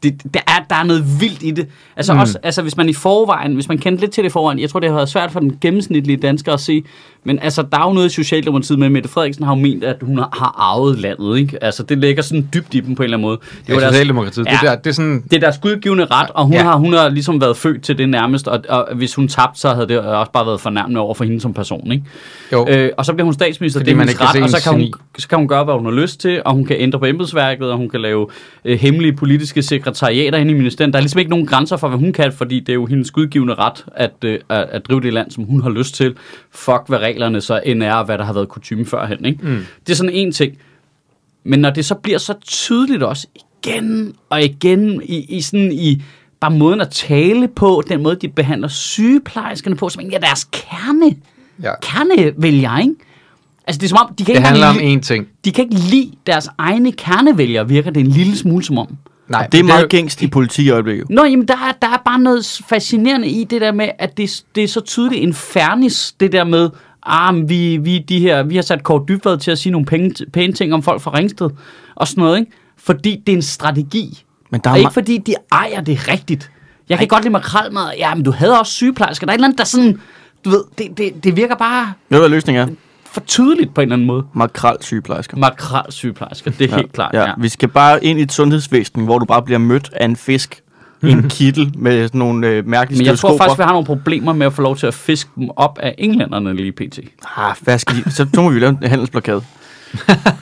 det, der, er, der er noget vildt i det. Altså, mm. også, altså, hvis man i forvejen, hvis man kendte lidt til det i forvejen, jeg tror, det har været svært for den gennemsnitlige dansker at se, men altså, der er jo noget i Socialdemokratiet med, Mette Frederiksen har jo ment, at hun har, arvet landet, ikke? Altså, det ligger sådan dybt i dem på en eller anden måde. Det er deres- Socialdemokratiet. Ja. Det, der, det er sådan, det er deres gudgivende ret, og hun, ja. Ja. har, hun har ligesom været født til det nærmest, og, og hvis hun tabte, så havde det også bare været fornærmende over for hende som person, ikke? jo, Øh, og så bliver hun statsminister, Fordi det er man ikke ret, og så hendes kan, hun, så kan hun gøre, hvad hun har lyst til, og hun kan ændre på embedsværket, og hun kan lave øh, hemmelige politiske sekretariater inde i ministeriet. Der er ligesom ikke nogen grænser for, hvad hun kan, fordi det er jo hendes gudgivende ret at, øh, at, at drive det land, som hun har lyst til. Fuck, hvad reglerne så end er, og hvad der har været kutume førhen, ikke? Mm. Det er sådan en ting. Men når det så bliver så tydeligt også igen og igen i, i sådan i bare måden at tale på, den måde de behandler sygeplejerskerne på, som egentlig er deres kerne, ja. kernevælgere, ikke? Altså det er som om, de kan, det ikke handler om én ting. de kan ikke lide deres egne kernevælgere, virker det en lille smule som om. Nej, Det er meget jo- gængst i politi i øjeblikket. Nå, jamen der er, der er bare noget fascinerende i det der med, at det, det er så tydeligt en fairness, det der med, ah, men vi, vi, de her, vi har sat Kåre Dybvad til at sige nogle pæne, pæne ting om folk fra Ringsted, og sådan noget, ikke? Fordi det er en strategi, Men der og er ikke ma- fordi de ejer det rigtigt. Jeg kan godt lide makrelmad, ja, men du havde også sygeplejersker, der er et eller andet, der sådan, du ved, det, det, det virker bare Ved hvad løsningen er? For tydeligt på en eller anden måde. Makrel sygeplejersker. Makrel sygeplejersker, det er ja, helt klart, ja. ja. Vi skal bare ind i et sundhedsvæsen, hvor du bare bliver mødt af en fisk i en kittel med sådan nogle øh, mærkelige Men jeg tror faktisk, vi har nogle problemer med at få lov til at fiske dem op af englænderne lige pt. Ah, hvad skal de? Så, så må vi lave en handelsblokade.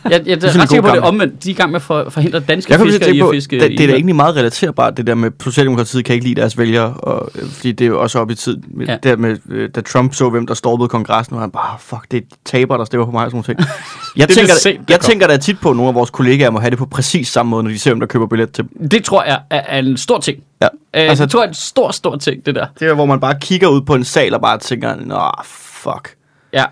Jeg, jeg, jeg er ret sikker på, det omvendt. De er i gang med at for- forhindre danske Jeg fiskere i at fiske det, det er da egentlig meget relaterbart, det der med, Socialdemokratiet kan ikke lide deres vælgere, og, fordi det er jo også op i tid. Med, Ja. Der med, øh, da Trump så, hvem der stormede kongressen, og han bare, "Ah, fuck, det er taber, der stemmer på mig og sådan nogle ting. Jeg, er tænker, sent, der jeg tænker da tit på, at nogle af vores kollegaer må have det på præcis samme måde, når de ser, hvem der køber billet til dem. Det tror jeg er, er en stor ting. Ja. Øh, altså, Altså- det tror jeg er en stor, stor ting, det der. Det er, hvor man bare kigger ud på en sal og bare tænker, nå, fuck. Ja.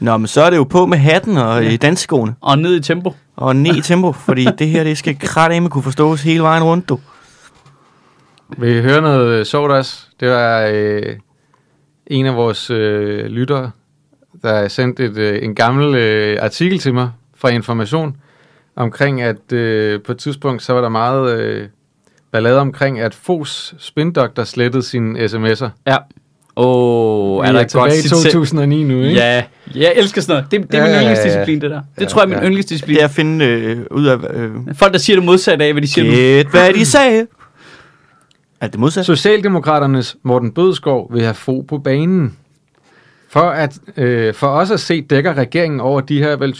Nå, men så er det jo på med hatten og i danskoene. Og ned i tempo. Og ned i tempo, fordi det her, det skal kraftedeme kunne forstås hele vejen rundt, du. Vil I høre noget øh, sjovt også? Det var øh, en af vores øh, lyttere, der sendte et, øh, en gammel øh, artikel til mig fra Information, omkring at øh, på et tidspunkt, så var der meget øh, ballade omkring, at Fos spindoktor slettede sine sms'er. Ja. Åh, oh, er Vi der et godt i citat? 2009 nu, ikke? Ja, jeg elsker sådan noget. Det, det er Ja, min ja, ja, ja. yndlingsdisciplin, det der. Det Ja, tror jeg er min ja. yndlingsdisciplin. Det er at finde øh, ud af... Øh, Folk, der siger det modsatte af, hvad de siger nu. gæt, hvad de sagde. Er det modsat? Socialdemokraternes Morten Bødskov vil have få på banen. For, at, øh, for os at se dækker regeringen over de her vel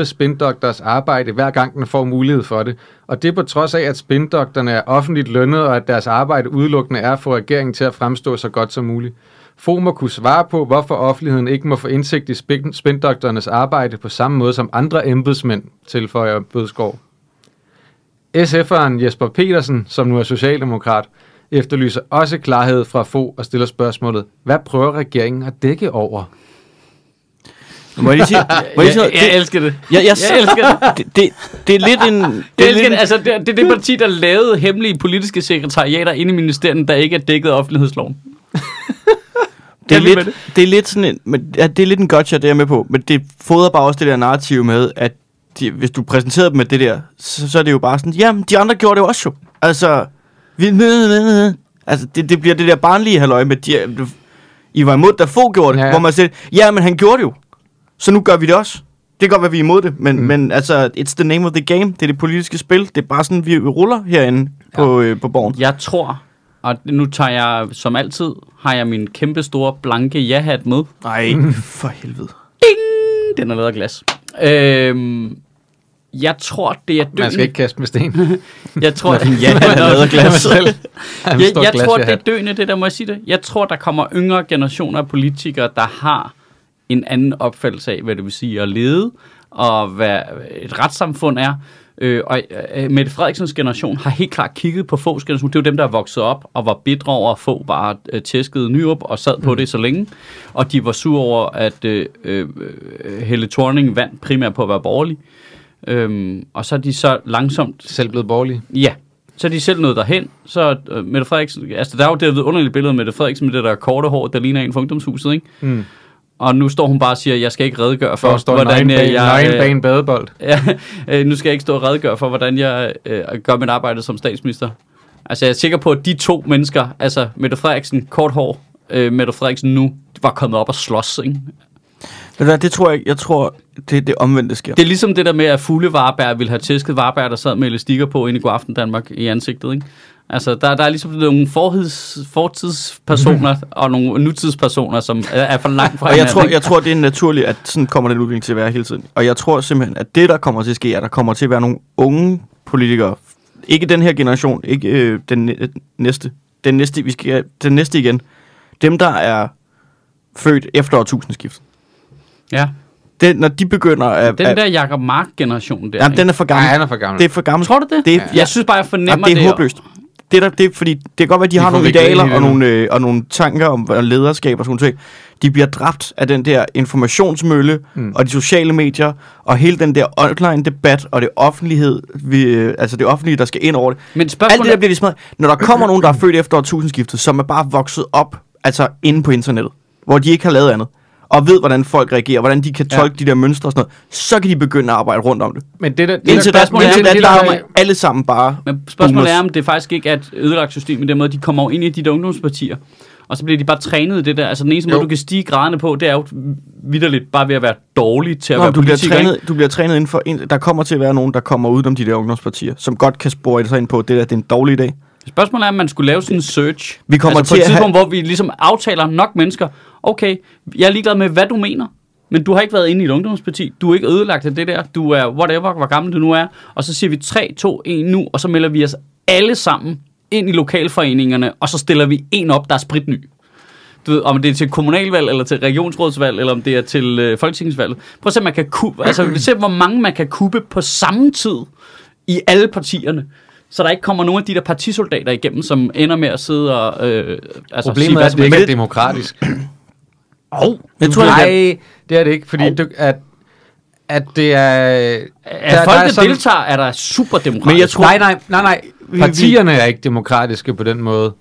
20-30 spindoktors arbejde, hver gang den får mulighed for det. Og det er på trods af, at spindokterne er offentligt lønnet, og at deres arbejde udelukkende er at få regeringen til at fremstå så godt som muligt. Må kunne svare på, hvorfor offentligheden ikke må få indsigt i spin- spindokternes arbejde på samme måde som andre embedsmænd, tilføjer Bødskov. SF'eren Jesper Petersen, som nu er socialdemokrat, efterlyser også klarhed fra få og stiller spørgsmålet, hvad prøver regeringen at dække over? Må jeg lige sige? Må jeg lige Jeg, sige jeg, jeg elsker det. jeg, jeg, Jeg elsker det. det, det, det er lidt en... Jeg Det er elsker lidt det. Altså, det, er- det er det parti, der lavede hemmelige politiske sekretariater inde i ministeriet, der ikke er dækket af offentlighedsloven. det, er lidt, det er lidt sådan en... Men, ja, det er lidt en gotcha, det er jeg med på. Men det fodrer bare også det der narrativ med, at de, hvis du præsenterede dem med det der, så, så er det jo bare sådan, jamen, de andre gjorde det jo også jo. Altså, vi, altså det, det bliver det der barnlige halløj med, de, I var imod, da få gjorde det, Ja, hvor man siger, ja, men han gjorde det jo. Så nu gør vi det også. Det kan godt være, vi er imod det, men, mm. men altså, it's the name of the game. Det er det politiske spil. Det er bare sådan, vi ruller herinde ja. på, øh, på borgen. Jeg tror, og nu tager jeg, som altid, har jeg min kæmpe store blanke ja-hat med. Nej, for helvede. Ding! Den er lavet af glas. Øhm, jeg tror, det er døden. Man skal ikke kaste med sten. Jeg tror, Ja, han er lavet af glas. Jeg, jeg glas tror, det er døende, det der må jeg sige det. Jeg tror, der kommer yngre generationer af politikere, der har en anden opfattelse af, hvad det vil sige at lede, og hvad et retssamfund er. Øh, og øh, Mette Frederiksens generation har helt klart kigget på Foghs generation. Det er jo dem, der er vokset op og var bitre over at få bare øh, tæskede Nyrup og sad på det så længe. Og de var sure over, at øh, øh, Helle Thorning vandt primært på at være borgerlig. Øhm, og så er de så langsomt Selv blevet borgerlig. Ja, så er de selv nået derhen. Så uh, Mette Frederiksen, altså der er jo det underlige billede af Mette Frederiksen med det der korte hår, der ligner en fra ungdomshuset, ikke? Mm. Og nu står hun bare og siger, jeg skal ikke redegøre for, står nøgen øh, bag, nøgen bag øh, en badebold. ja, øh, nu skal jeg ikke stå og redegøre for, hvordan jeg øh, gør mit arbejde som statsminister. Altså jeg er sikker på, at de to mennesker, altså Mette Frederiksen, kort hår, øh, Mette Frederiksen nu, var kommet op og slås, ikke? Ved du det tror jeg, jeg tror, det, det omvendte sker. Det er ligesom det der med, at Fugle Varberg ville have tæsket Varberg, der sad med elastikker på inde i Godaften Danmark i ansigtet, ikke? Altså, der, der er ligesom nogle forhids, fortidspersoner og nogle nutidspersoner, som er, er for langt fra Og jeg tror, jeg tror, det er naturligt, at sådan kommer den udvikling til at være hele tiden. Og jeg tror simpelthen, at det, der kommer til at ske, er, at der kommer til at være nogle unge politikere. Ikke den her generation, ikke øh, den næ- næste. Den næste, vi skal, den næste igen. Dem, der er født efter årtusindskift. Ja, Det, når de begynder at... den der Jacob Mark-generation der, jamen, ikke? den er for Nej, gammel. han er for gammel. Det er for gammel. Tror du det? Det er- jeg ja. synes bare, jeg fornemmer Jamen, det er det. håbløst. Det, der, det fordi det kan godt være, at de, De har nogle idealer og nogle, øh, og nogle tanker om hvad lederskab og sådan noget. De bliver dræbt af den der informationsmølle Mm. og de sociale medier og hele den der online debat og det offentlighed, vi, øh, altså det offentlige, der skal ind over det. Men Alt det der bliver de smadret. Når der kommer nogen, der er født efter årtusindskiftet, som er bare vokset op, altså inde på internettet, hvor de ikke har lavet andet, og ved, hvordan folk reagerer, hvordan de kan Ja. tolke de der mønstre og sådan noget, så kan de begynde at arbejde rundt om det. Men det der, det Indtil der, er, indtil da, det der der kommer er- alle sammen bare Men spørgsmålet boomers. er, om det faktisk ikke er et ødelagt system i den måde, de kommer ind i de der ungdomspartier. Og så bliver de bare trænet i det der. Altså den eneste Jo. måde, du kan stige graderne på, det er jo vidderligt bare ved at være dårlig til at Nå, være du, bliver trænet, du bliver trænet inden for... Der kommer til at være nogen, der kommer ud om de der ungdomspartier, som godt kan spore sig ind på, det der det er en dårlig idé. Spørgsmålet er, om man skulle lave sådan en search. Vi kommer altså til på et at have- tidspunkt, hvor vi ligesom aftaler nok mennesker. Okay, jeg er ligeglad med, hvad du mener. Men du har ikke været inde i et ungdomsparti. Du er ikke ødelagt af det der. Du er whatever, hvor gammel du nu er. Og så siger vi 3, 2, 1 nu, og så melder vi os alle sammen ind i lokalforeningerne, og så stiller vi en op, der er spritny. Du ved, om det er til kommunalvalg, eller til regionsrådsvalg, eller om det er til øh, folketingsvalg. Prøv at se, man kan kubbe, altså se, hvor mange man kan kubbe på samme tid i alle partierne. Så der ikke kommer nogen af de der partisoldater igennem, som ender med at sidde og... Øh, altså Problemet sige, er, at det ikke er demokratisk. Au. Jeg tror, Nej, det det er det ikke, fordi Au. du, at at det er... At folk, der, der deltager, er der super demokratisk. Men jeg tror, nej, nej, nej, nej. Partierne er ikke demokratiske på den måde.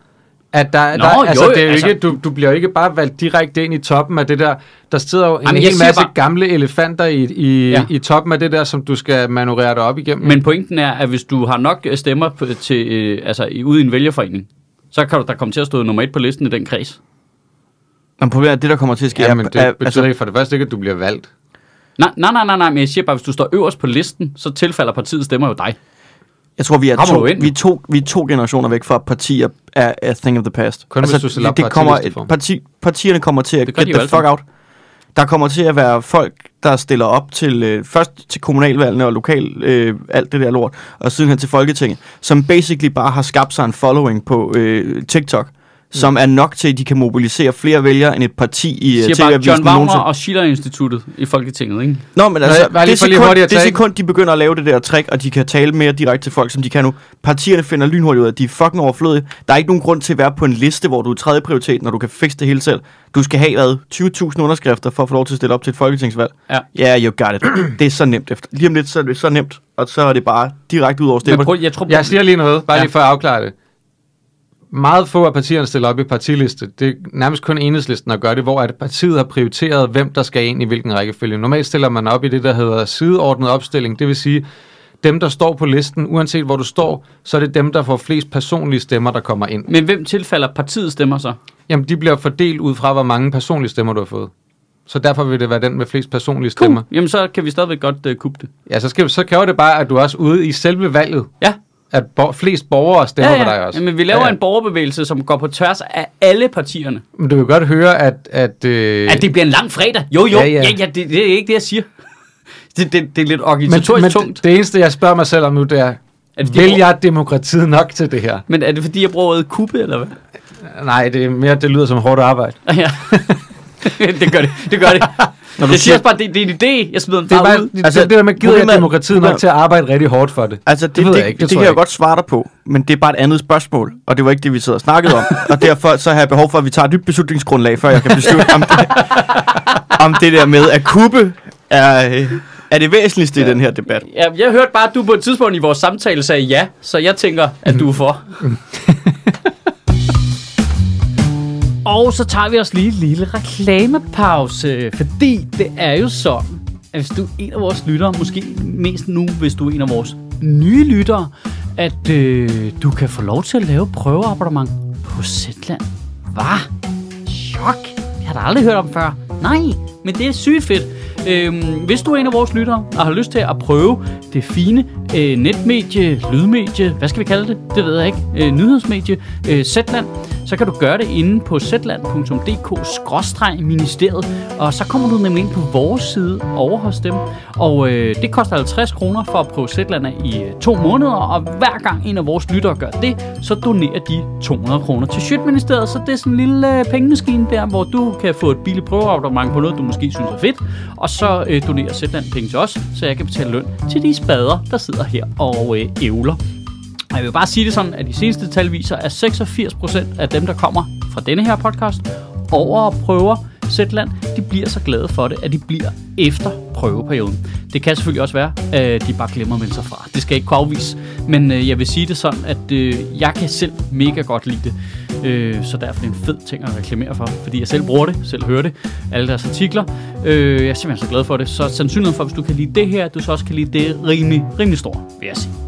At der, Nå, der, altså, jo, det er altså- ikke, du, du bliver jo ikke bare valgt direkte ind i toppen af det der. Der sidder jo en Jamen, hel masse bare- gamle elefanter i, i, Ja. i toppen af det der, som du skal manøvrere dig op igennem. Men pointen er, at hvis du har nok øh, stemmer på, til, øh, altså, i- ude i en vælgerforening, så kan du der komme til at stå nummer et på listen i den kreds. Men problemet er, at det, der kommer til at ske, ja, men det er, betyder altså, ikke for det første ikke, at du bliver valgt. Nej, nej, nej, nej, nej, men jeg siger bare, hvis du står øverst på listen, så tilfalder partiet stemmer jo dig. Jeg tror, vi er, Rammer to, vi, er to, vi er to generationer væk fra partier er a thing of the past. Kun hvis du det på kommer, parti, Partierne kommer til at Det get the fuck sammen. out. Der kommer til at være folk, der stiller op til øh, først til kommunalvalgene og lokal øh, alt det der lort, og sidenhen til Folketinget, som basically bare har skabt sig en following på øh, TikTok, som er nok til, at de kan mobilisere flere vælgere end et parti i Jeg øh, siger bare TV-avisen John Wagner nogensinde. og Schiller-instituttet i Folketinget, ikke? Nå, men Nej, altså, bare lige det, sekund, det sekund, de begynder at lave det der trick, og de kan tale mere direkte til folk, som de kan nu. Partierne finder lynhurtigt ud af, at de er fucking overflødige. Der er ikke nogen grund til at være på en liste, hvor du er tredje prioritet, når du kan fikse det hele selv. Du skal have, hvad, 20.000 underskrifter for at få lov til at stille op til et folketingsvalg. Ja. Yeah, you got it. det er så nemt efter. Lige om lidt, så er det så nemt, og så er det bare direkte ud over Men stemmerne. prøv, jeg tror, Jeg siger lige noget, bare ja. lige for at afklare det. Meget få af partierne stiller op i partiliste. Det er nærmest kun enhedslisten at gøre det, hvor at partiet har prioriteret, hvem der skal ind i hvilken rækkefølge. Normalt stiller man op i det, der hedder sideordnet opstilling. Det vil sige, dem, der står på listen, uanset hvor du står, så er det dem, der får flest personlige stemmer, der kommer ind. Men hvem tilfalder partiet stemmer så? Jamen, de bliver fordelt ud fra, hvor mange personlige stemmer du har fået. Så derfor vil det være den med flest personlige Cool. stemmer. Jamen, så kan vi stadigvæk godt uh, kubbe det. Ja, så, skal, så kræver det bare, at du også ude i selve valget, Ja, at bo- flest borgere stemmer ja, på dig ja. også. Jamen, vi laver ja, ja. en borgerbevægelse, som går på tværs af alle partierne. Men du kan godt høre, at... at øh, At det bliver en lang fredag. Jo, jo. Ja, Ja, ja. ja. ja, ja det, det er ikke det, jeg siger. Det, det, det er lidt organisatorisk men tungt. det, det eneste, jeg spørger mig selv om nu, det er, Er det vil jeg demokratiet nok til det her? Men er det fordi, jeg bruger ordet kubbe, eller hvad? Nej, det er mere, det lyder som hårdt arbejde. Ja. det gør det. Det gør det. Når du jeg siger også bare, det, det er en idé. Jeg smider den Det er bare bare ud. det, Altså, altså, det der med, gider jeg er- demokratiet nok til at arbejde rigtig hårdt for det? Altså, det, Det det, ved det, jeg ikke, det, det det kan jeg jeg godt svare dig på, men det er bare et andet spørgsmål, og det var ikke det, vi sidder og snakkede om. og derfor så har jeg behov for, at vi tager et nyt beslutningsgrundlag, før jeg kan beslutte, om det, om det der med at kubbe er, øh, er det væsentligste ja. i den her debat. Ja, jeg hørte bare, at du på et tidspunkt i vores samtale sagde ja, så jeg tænker, at du er for. Og så tager vi os lige en lille reklamepause, fordi det er jo sådan, at hvis du er en af vores lyttere, måske mest nu, hvis du er en af vores nye lyttere, at øh, du kan få lov til at lave prøveabonnement på Zetland. Hvad? Chok! Jeg har jeg da aldrig hørt om før. Nej, men det er sygt fedt. Øhm, hvis du er en af vores lyttere og har lyst til at prøve det fine øh, netmedie, lydmedie, hvad skal vi kalde det? Det ved jeg ikke. Øh, nyhedsmedie, øh, Zetland, så kan du gøre det inde på zetland.dk-ministeriet, og så kommer du nemlig ind på vores side over hos dem. Og øh, det koster 50 kroner for at prøve Zetland i øh, to måneder, og hver gang en af vores lyttere gør det, så donerer de 200 kroner til Sjøtministeriet, så det er sådan en lille øh, pengemaskine der, hvor du kan få et billigt prøveabonnement på noget, du måske synes er fedt, og så øh, donerer Zetland penge til os, så jeg kan betale løn til de spader, der sidder her og øh, ævler. Og Jeg vil bare sige det sådan, at de seneste tal viser, at 86% af dem, der kommer fra denne her podcast over og prøver Zetland, de bliver så glade for det, at de bliver efter prøveperioden. Det kan selvfølgelig også være, at de bare glemmer at melde sig fra. Det skal jeg ikke kunne afvise, men øh, jeg vil sige det sådan, at øh, jeg kan selv mega godt lide det. Øh, så derfor er det en fed ting at reklamere for, fordi jeg selv bruger det, selv hører det, alle deres artikler. Øh, jeg er simpelthen så glad for det. Så sandsynligheden for, hvis du kan lide det her, at du så også kan lide det, rimelig, rimelig stor, vil jeg sige.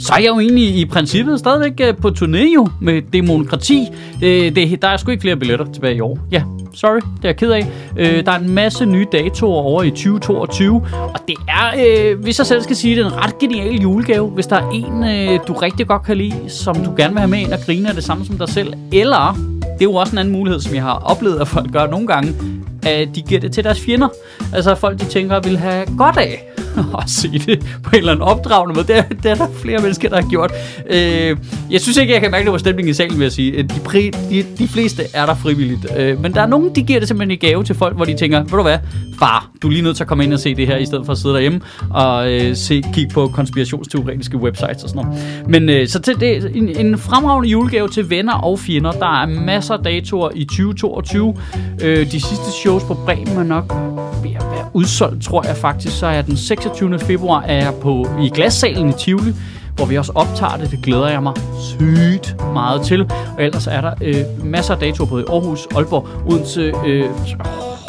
Så er jeg jo egentlig i princippet stadigvæk øh, på turné jo med demokrati. Øh, det, der er sgu ikke flere billetter tilbage i år. Ja, sorry, det er jeg ked af. Øh, der er en masse nye datoer over i 2022, og det er, øh, hvis jeg selv skal sige det, en ret genial julegave. Hvis der er en, øh, du rigtig godt kan lide, som du gerne vil have med ind og grine af det samme som dig selv, eller det er jo også en anden mulighed, som jeg har oplevet, at folk gør nogle gange, at de giver det til deres fjender. Altså folk, de tænker, vil have godt af at se det på en eller anden opdragende måde. Det er, det er der flere mennesker, der har gjort. Øh, jeg synes ikke, jeg kan mærke, det var stemningen i salen, vil jeg sige. Øh, de, pri, de, de fleste er der frivilligt. Øh, men der er nogen, de giver det simpelthen i gave til folk, hvor de tænker, ved du hvad, far, du er lige nødt til at komme ind og se det her, i stedet for at sidde derhjemme og øh, se, kigge på konspirationsteoretiske websites og sådan noget. Men øh, så til det, en, en fremragende julegave til venner og fjender. Der er masser af datoer i 2022. Øh, de sidste shows på Bremen er nok ved at være udsolgt, tror jeg faktisk. Så er jeg den 26. februar er jeg på, i Glassalen i Tivoli, hvor vi også optager det. Det glæder jeg mig sygt meget til. Og ellers er der øh, masser af datoer både i Aarhus, Aalborg, Odense, øh,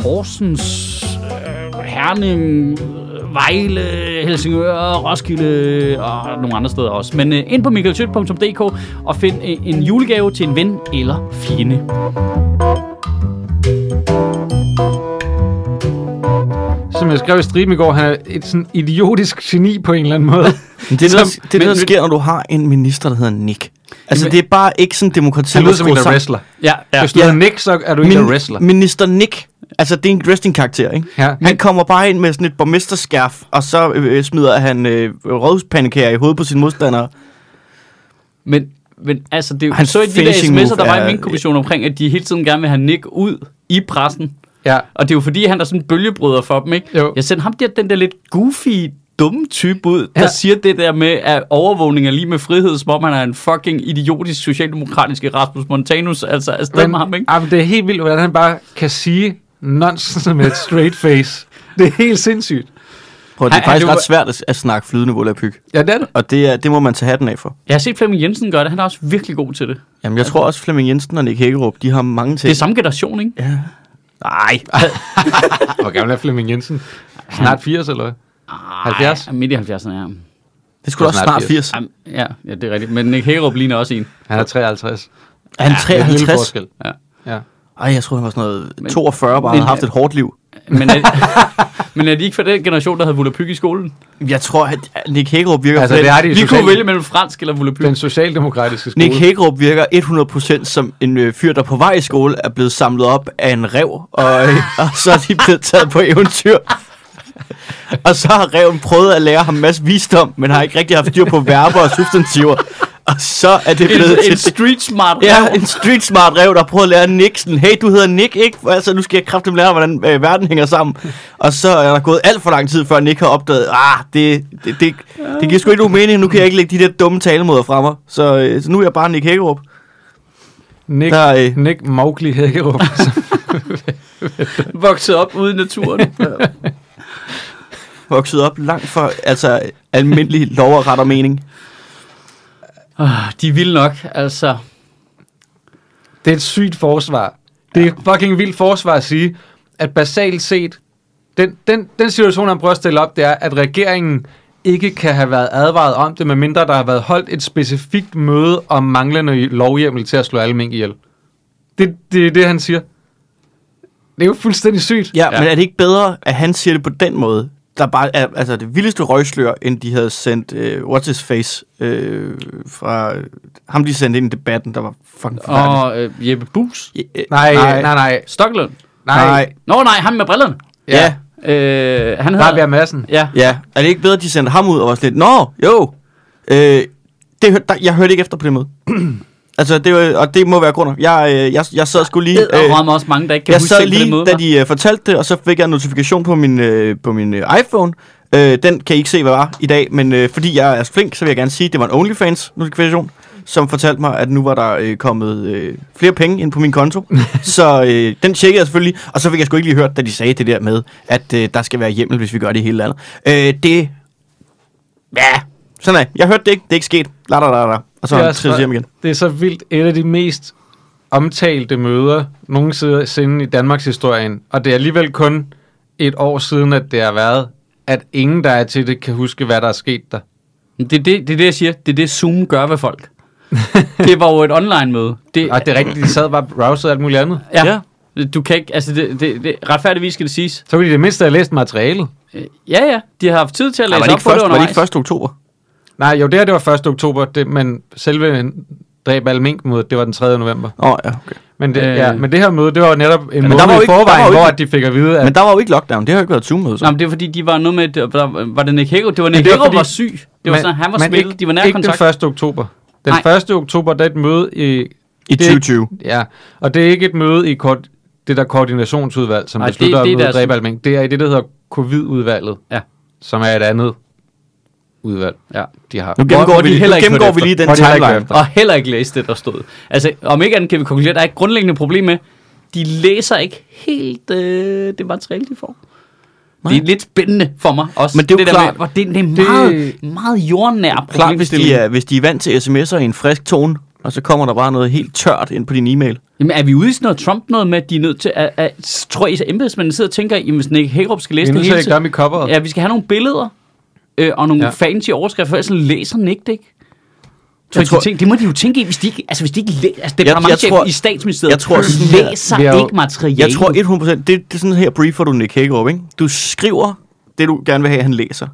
Horsens, øh, Herning, Vejle, Helsingør, Roskilde og nogle andre steder også. Men øh, ind på michaelschødt.dk og find øh, en julegave til en ven eller fjende. Som jeg skrev i stream i går, han er et sådan idiotisk geni på en eller anden måde. Men det er Som- det, der, det, er det, der men- sker, når du har en minister, der hedder Nick. Altså, Jamen- det er bare ikke sådan demokrati. Han lyder der som en, der wrestler. Ja, ja. Hvis du Ja. hedder Nick, så er du ikke en wrestler. Minister Nick. Altså, det er en wrestling-karakter, ikke? Ja. Han kommer bare ind med sådan et borgmesterskærf, og så øh, smider han øh, rådhuspandekager i hovedet på sine modstandere. Men, men altså, det er jo Hans så i de der sms'er, der var i min kommission omkring, at de hele tiden gerne vil have Nick ud i pressen. Ja. Og det er jo fordi, han er sådan en bølgebryder for dem, ikke? Jo. Jeg sendte ham der, den der lidt goofy, dumme type ud, der Ja. siger det der med, at overvågning er lige med frihed, som om han er en fucking idiotisk socialdemokratisk Rasmus Montanus. Altså, afsted med ham, ikke? ah, men det er helt vildt, hvordan han bare kan sige nonsense med et straight face. Det er helt sindssygt. Prøv, det er Han- faktisk han- ret svært at, at snakke flydende volapyk. Ja, det er det. Og det, er, det må man tage hatten af for. Jeg har set Flemming Jensen gøre det, han er også virkelig god til det. Jamen, jeg tror også, Flemming Jensen og Nick Hækkerup, de har mange ting. Det er samme generation, ikke? Ja. Nej. Hvor gammel er Flemming Jensen? Snart 80, eller hvad? 70? Ej, midt i 70'erne, ja. Det skulle også Snart snart 80. 80. Jamen, Ja, ja, det er rigtigt. Men Nick Hagerup ligner også en. Han er 53. Er han Det er en 53? forskel. Ja. Ja. Ej, jeg tror han var sådan noget Men- 42, bare men- havde haft et hårdt liv. Men er, men er de ikke fra den generation, der havde volapyk i skolen? Jeg tror, at Nick Hækkerup virker... Altså, det den- har de Vi social- kunne vælge mellem fransk eller volapyk. Den socialdemokratiske skole. Nick Hækkerup virker 100% som en øh, fyr, der på vej i skole er blevet samlet op af en rev, og, øh, og så er de blevet taget på eventyr. og så har reven prøvet at lære ham en masse visdom, men har ikke rigtig haft styr på verber og substantiver. Og så er det blevet en, til... en street smart Ja, rev. en street smart rev, der prøver at lære Nick sådan, hey, du hedder Nick, ikke? Altså, nu skal jeg kraftigt lære, hvordan øh, verden hænger sammen. Og så er der gået alt for lang tid, før Nick har opdaget, ah, det, det, det, det giver sgu ikke nogen mening, nu kan jeg ikke lægge de der dumme talemåder fra mig. Så, øh, så nu er jeg bare Nick Hækkerup. Nick, Der, øh, Nick Mowgli Hækkerup. Vokset op ude i naturen. Vokset op langt fra altså, almindelig lov og ret og mening. Ah, de er vilde nok, altså. Det er et sygt forsvar. Det er et fucking vildt forsvar at sige, at basalt set, den, den, den situation, han prøver at stille op, det er, at regeringen ikke kan have været advaret om det, medmindre der har været holdt et specifikt møde om manglende lovhjemmel til at slå alle mink ihjel. Det, det er det, han siger. Det er jo fuldstændig sygt. Ja. ja, men er det ikke bedre, at han siger det på den måde? Der bare er altså, det vildeste røgslør, end de havde sendt uh, What's His Face øh, fra ham, de sendte ind i debatten, der var fucking forfærdeligt. Og øh, Jeppe Bus. Ja, øh, Nej, nej, nej. nej, Stocklund. nej. nej. Nå nej, ham med brillerne. Ja. Øh, han Der er hedder... Madsen. Ja. Ja, er det ikke bedre, at de sendte ham ud og var sådan lidt, Nå, jo, øh, det, der, jeg hørte ikke efter på det måde. altså, det, og det må være grunder. Jeg, øh, jeg, jeg sad skulle lige... Det er også mange, der ikke kan jeg huske sad lige, måde. da de øh, fortalte det, og så fik jeg en notifikation på min, øh, på min øh, iPhone. Øh, den kan I ikke se, hvad var i dag, men øh, fordi jeg er flink, så vil jeg gerne sige, at det var en OnlyFans-notifikation, som fortalte mig, at nu var der øh, kommet øh, flere penge ind på min konto. så øh, den tjekkede jeg selvfølgelig, og så fik jeg sgu ikke lige hørt, da de sagde det der med, at øh, der skal være hjemmel, hvis vi gør det i hele landet. Øh, det... Ja, sådan er Jeg hørte det ikke. Det er ikke sket. La, la, la, la. Og så han for- hjem igen. Det er så vildt. Et af de mest omtalte møder nogensinde i Danmarks historien, og det er alligevel kun et år siden, at det har været, at ingen, der er til det, kan huske, hvad der er sket der. Det er det, det, er det, jeg siger. Det er det, Zoom gør ved folk. det var jo et online-møde. Det, Og det er rigtigt, de sad bare browset og alt muligt andet. ja. Du kan ikke, altså det, det, det, retfærdigvis skal det siges. Så kunne de det mindste have læst materialet. Øh, Ja, ja, de har haft tid til at læse det op på det var det undervejs. ikke 1. oktober? Nej, jo, det her det var 1. oktober, det, men selve dræb al mink mødet, det var den 3. november. Åh, oh, ja, okay. Men det, Øh. ja, men det her møde, det var netop en der måned var jo i ikke- forvejen, jo hvor ikke- at de fik at vide, at Men der var jo ikke lockdown. Det har jo ikke været Zoom-møde. så. Nå, men det er fordi, de var noget med, der, var det Nick Hagerup? Det var Nick det var fordi- var syg. Det var sådan, han var smittet. Ikke, De var nær ikke kontakt. den 1. oktober. Den Nej. 1. oktober, der er et møde i... I det er 2020. Ja, og det er ikke et møde i kort, det der koordinationsudvalg, som Nej, Nej, det- beslutter det er at møde dræbe al mink. Det er i det, der hedder covid-udvalget, Ja. som er et andet udvalg, Ja. de har. Nu gennemgår, Hvor vi, de nu heller ikke gennemgår vi lige den timeline. Og heller ikke læse det, der stod. Altså, om ikke andet kan vi konkludere, at der er et grundlæggende problem med, de læser ikke helt øh, det materiale, de får. Det er lidt spændende for mig også. Men det er jo der klart- Med, det, det er Det- meget, meget jordnær Klart, hvis de, er, hvis de er vant til sms'er i en frisk tone, og så kommer der bare noget helt tørt ind på din e-mail. Jamen, er vi ude i sådan noget Trump noget med, at de er nødt til at... at tror I, at embedsmændene sidder og tænker, jamen, hvis Nick Hagerup skal Vi læse er det nødt til hele at gøre dem i coveret. Ja, vi skal have nogle billeder øh, og nogle ja. Fancy overskrifter, for ellers så læser Nick det ikke. Tror, Jeg tror, tænker, det må de jo tænke i, hvis de ikke, altså hvis de ikke læser, altså det Jeg- er jeg tror- i statsministeriet, jeg tror læser jo- ikke materiale. Jeg tror 100%, det, det er sådan her briefer du Nick Hagerup, ikke? Du skriver det, du gerne vil have, han læser.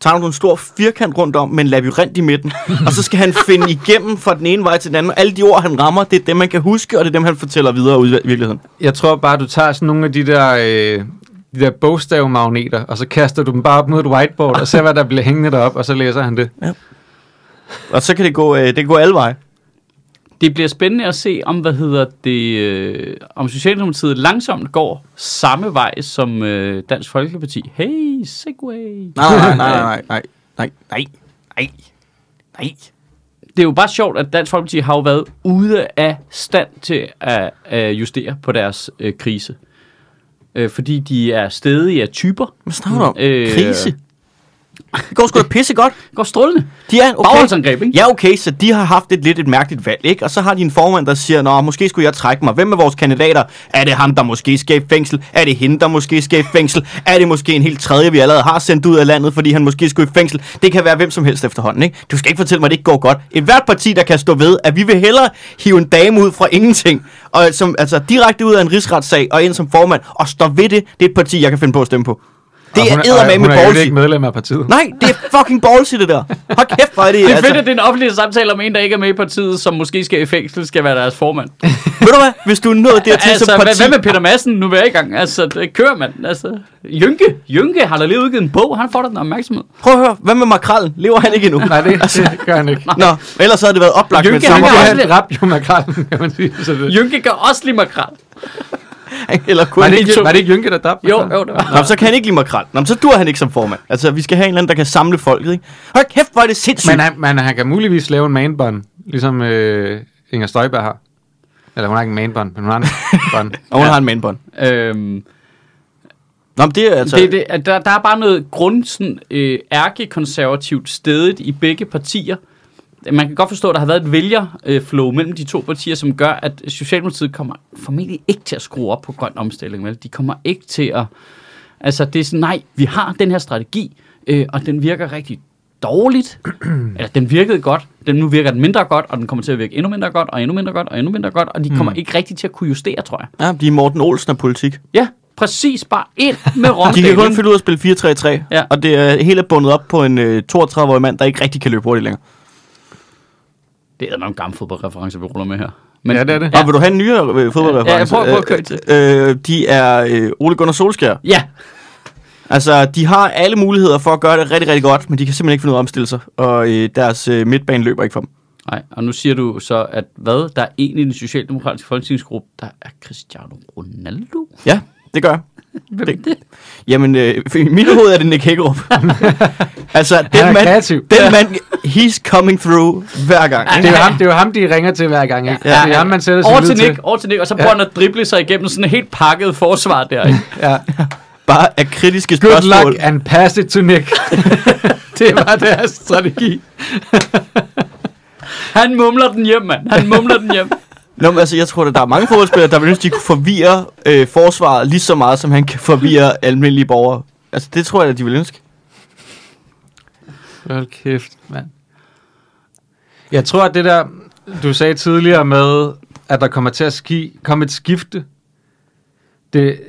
Tager du en stor firkant rundt om med en labyrint i midten, og så skal han finde igennem fra den ene vej til den anden. Alle de ord, han rammer, det er dem, man kan huske, og det er dem, han fortæller videre ud i virkeligheden. Jeg tror bare, du tager sådan nogle af de der, øh, de der bogstavmagneter, og så kaster du dem bare op mod et whiteboard, og ser, hvad der bliver hængende derop, og så læser han det. Og så kan det gå, øh, det kan gå alle veje. Det bliver spændende at se, om hvad hedder det, øh, om Socialdemokratiet langsomt går samme vej som øh, Dansk Folkeparti. Hey, Segway. Nej, nej, nej, nej, nej, nej, nej, nej, nej. Det er jo bare sjovt, at Dansk Folkeparti har jo været ude af stand til at, at justere på deres øh, krise. Øh, fordi de er stedige af typer. Hvad snakker du om? Øh, Krise? Det går sgu da pisse godt. Det går strålende. De er okay. Ikke? Ja, okay, så de har haft et lidt et mærkeligt valg, ikke? Og så har de en formand, der siger, Nå, måske skulle jeg trække mig. Hvem er vores kandidater? Er det ham, der måske skal i fængsel? Er det hende, der måske skal i fængsel? Er det måske en helt tredje, vi allerede har sendt ud af landet, fordi han måske skulle i fængsel? Det kan være hvem som helst efterhånden, ikke? Du skal ikke fortælle mig, at det ikke går godt. Et hvert parti, der kan stå ved, at vi vil hellere hive en dame ud fra ingenting, og som, altså direkte ud af en rigsretssag og ind som formand, og stå ved det, det er et parti, jeg kan finde på at stemme på. Det er eddermame med Hun er ballsy. ikke medlem af partiet. Nej, det er fucking ballsy, det der. Hold kæft, hvor er det. Det er altså. fedt, at det er en offentlig samtale om en, der ikke er med i partiet, som måske skal i fængsel, skal være deres formand. Ved du hvad? Hvis du er nået dertil altså, som parti... hvad med Peter Madsen? Nu vil jeg i gang. Altså, det kører man. Altså, Jynke, Jynke har da lige udgivet en bog. Han får da den opmærksomhed. Prøv at høre, hvad med makrallen? Lever han ikke endnu? Nej, det, det gør han ikke. Nå, ellers havde det været oplagt med et Jynke, han Han, kan samarbejde. også han dræbte jo makrallen, kan man sige. Så det. Eller kunne Var, det ikke... ikke, var det ikke Jynke, der dræbte Jo, jo, det var. Nå, så kan han ikke lide makrel. Nå, så dur han ikke som formand. Altså, vi skal have en eller anden, der kan samle folket, ikke? Hold kæft, hvor er det sindssygt. Men han, men han kan muligvis lave en manbånd, ligesom øh, Inger Støjberg har. Eller hun har ikke en manbånd, men hun har en bånd. Og hun har en mandbånd. Øhm, Nå, men det er altså... det, det, der, der er bare noget grund, sådan, øh, ærkekonservativt stedet i begge partier. Man kan godt forstå, at der har været et vælgerflow mellem de to partier, som gør, at Socialdemokratiet kommer formentlig ikke til at skrue op på grøn omstilling. Vel? De kommer ikke til at... Altså, det er sådan, nej, vi har den her strategi, øh, og den virker rigtig dårligt. Eller den virkede godt, den nu virker den mindre godt, og den kommer til at virke endnu mindre godt, og endnu mindre godt, og endnu mindre godt, og de kommer ikke rigtig til at kunne justere, tror jeg. Ja, de er Morten Olsen af politik. Ja, præcis. Bare ind med De kan kun finde ud af at spille 4-3-3. Ja. Og det er hele bundet op på en øh, 32-årig mand, der ikke rigtig kan løbe hurtigt længere. Det er nogle gamle fodboldreferencer, vi ruller med her. Ja, det er det. Ja. Og vil du have en nyere øh, fodboldreference? Ja, ja, prøv- prøv at køre til. Øh, øh, de er øh, Ole Gunnar Solskjær. Ja, Altså, de har alle muligheder for at gøre det rigtig, rigtig godt, men de kan simpelthen ikke finde ud af at omstille sig, og øh, deres øh, midtbane løber ikke for dem. Nej, og nu siger du så, at hvad? Der er en i den socialdemokratiske folketingsgruppe, der er Cristiano Ronaldo. Ja, det gør jeg. Hvem Det- det? Jamen, øh, i mit hoved er det Nick Hækkerup. altså, den mand, kreativ. den mand, he's coming through hver gang. Det er, jo ham, det er jo ham, de ringer til hver gang, ikke? Ja. Ja, det er ham, man sætter sin Over til til. Nick, over til Nick, og så prøver han at drible sig igennem sådan et helt pakket forsvar der. Ikke? Ja. Bare af kritiske Good spørgsmål. luck and pass it to Nick. det var deres strategi. Han mumler den hjem, mand. Han mumler den hjem. Nå, men altså, jeg tror, at der er mange fodboldspillere, der vil ønske, de kunne forvirre øh, forsvaret lige så meget, som han kan forvirre almindelige borgere. Altså, det tror jeg, at de vil ønske. Hold kæft, mand. Jeg tror, at det der, du sagde tidligere med, at der kommer til at ski, komme et skifte, det,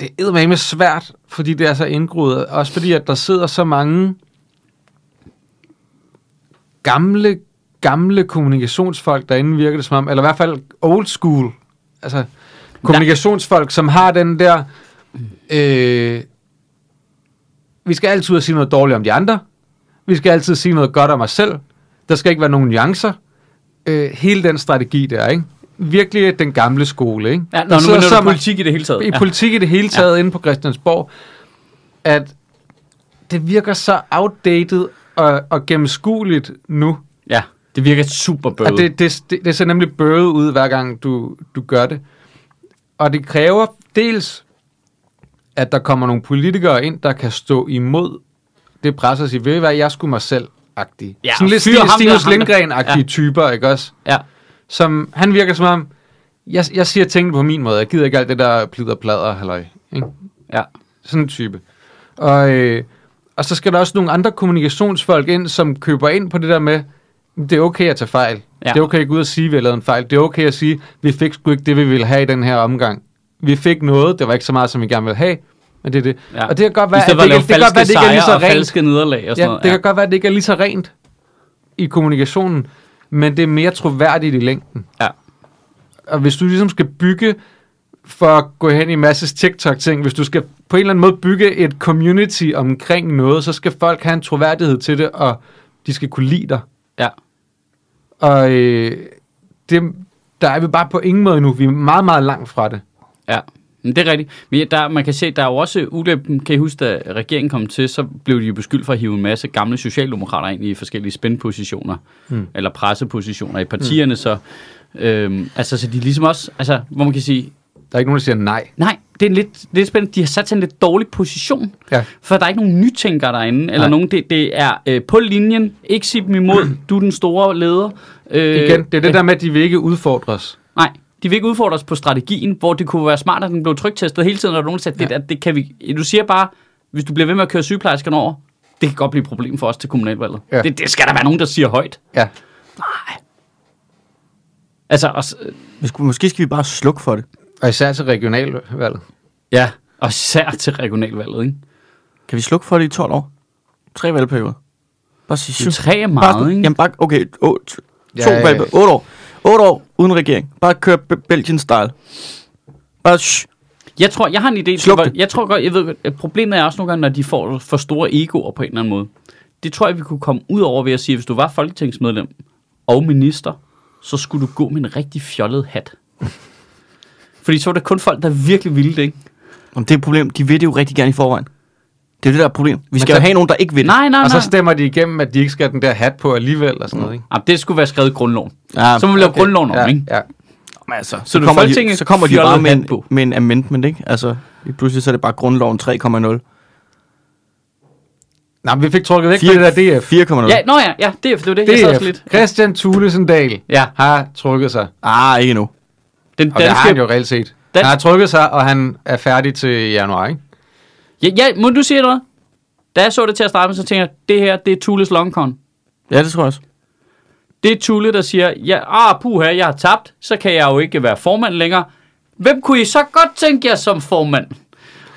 det er eddermame svært, fordi det er så indgroet. Også fordi, at der sidder så mange gamle, gamle kommunikationsfolk derinde, virker det som om, eller i hvert fald old school, altså kommunikationsfolk, som har den der, øh, vi skal altid sige noget dårligt om de andre, vi skal altid sige noget godt om os selv, der skal ikke være nogen nuancer, øh, hele den strategi der, ikke? Virkelig den gamle skole, ikke? Ja, når nu du ma- politik i det hele taget. i Ja. politik i det hele taget ja. inde på Christiansborg, at det virker så outdated og, og gennemskueligt nu. Det virker super bøvet. At det, det, det, det ser nemlig bøvet ud, hver gang du, du gør det. Og det kræver dels, at der kommer nogle politikere ind, der kan stå imod det pres og sige, ved I hvad, jeg skulle mig selv-agtig. Ja, Sådan lidt Stinus, Stinus. Lindgren-agtige Ja. typer, ikke også? Ja. Som, han virker som om, jeg, jeg siger tingene på min måde, jeg gider ikke alt det der plider plader, halløj. Ikke? Ja. Sådan en type. Og, øh, og så skal der også nogle andre kommunikationsfolk ind, som køber ind på det der med, det er okay at tage fejl. Ja. Ja. Det er okay at gå ud og sige, at vi har lavet en fejl. Det er okay at sige, vi fik sgu ikke det, vi ville have i den her omgang. Vi fik noget, det var ikke så meget, som vi gerne ville have, men det er det. ja. Og det kan godt være, at det, at ikke, det, kan godt være, det ikke er lige så rent. falske nederlag og sådan Ja, noget. det kan godt være, at det ikke er lige så rent i kommunikationen, men det er mere troværdigt i længden. Ja. Og hvis du ligesom skal bygge, for at gå hen i en masse TikTok-ting, hvis du skal på en eller anden måde bygge et community omkring noget, så skal folk have en troværdighed til det, og de skal kunne lide dig. Ja. Og øh, det, der er vi bare på ingen måde endnu. Vi er meget, meget langt fra det. Ja, men det er rigtigt. Men der, man kan se, der er jo også ulempen, kan I huske, da regeringen kom til, så blev de jo beskyldt for at hive en masse gamle socialdemokrater ind i forskellige spændpositioner, Hmm. eller pressepositioner i partierne, så, øhm, altså, så de ligesom også, altså, hvor man kan sige, Der er ikke nogen, der siger nej. nej, det er lidt, det er spændende, de har sat sig i en lidt dårlig position, Ja. for der er ikke nogen nytænkere derinde, eller Nej. nogen, det, det er øh, på linjen, ikke sige dem imod, du er den store leder. Øh, Igen, det er det der med, at de vil ikke udfordres. Nej, de vil ikke udfordre os på strategien, hvor det kunne være smart, at den blev trygtestet hele tiden, når nogen sagde, det, Ja. der, det kan vi... Du siger bare, hvis du bliver ved med at køre sygeplejerskerne over, det kan godt blive et problem for os til kommunalvalget. Ja. Det, det skal der være nogen, der siger højt. Ja. Altså, og, s- Vi skulle, måske skal vi bare slukke for det. Og især til regionalvalget. ja, og især til regionalvalget, ikke? Kan vi slukke for det i 12 år? Tre valgperioder. Bare sige Det er syv. tre er Bare, meget, sådan- ikke? jamen bare, okay, o, to, Ja, to ja, ja. valgperioder. Otte år. Otte år uden regering. Bare kør Be- Belgian style. Bare shh. Jeg tror, jeg har en idé til, Sluk hvor, det. jeg tror godt, jeg ved, at problemet er også nogle gange, når de får for store egoer på en eller anden måde. Det tror jeg, vi kunne komme ud over ved at sige, at hvis du var folketingsmedlem og minister, så skulle du gå med en rigtig fjollet hat. Fordi så var det kun folk, der virkelig ville det, ikke? Om det er et problem. De vil det jo rigtig gerne i forvejen. Det er det der er problem. Vi skal så- jo have nogen, der ikke vil det. Nej, nej, Og nej. så stemmer de igennem, at de ikke skal have den der hat på alligevel og sådan noget, ikke? Jamen, det skulle være skrevet i grundloven. Ja, Så må vi lave grundloven om, ja, ikke? Ja. Men altså, så, Så du kommer de, så kommer de bare med en, på. med en amendment, ikke? Altså, pludselig så er det bare grundloven 3,0. Nej, men vi fik trukket væk på det der DF. 4,0. Ja, nå ja, ja, det, er- det var det, jeg sad også DF. lidt. Christian Thulesen Dahl Ja, har trukket sig. Ah, ikke endnu. Den Og det har han danske... jo reelt set. Dan- Han har trykket sig, og han er færdig til januar, ikke? Ja, ja, må du sige noget? Da jeg så det til at starte med, så tænkte jeg, det her, det er Tules longcon. Ja, det tror jeg også. Det er Tulle, der siger, ja, ah, puha, jeg har tabt, så kan jeg jo ikke være formand længere. Hvem kunne I så godt tænke jer som formand?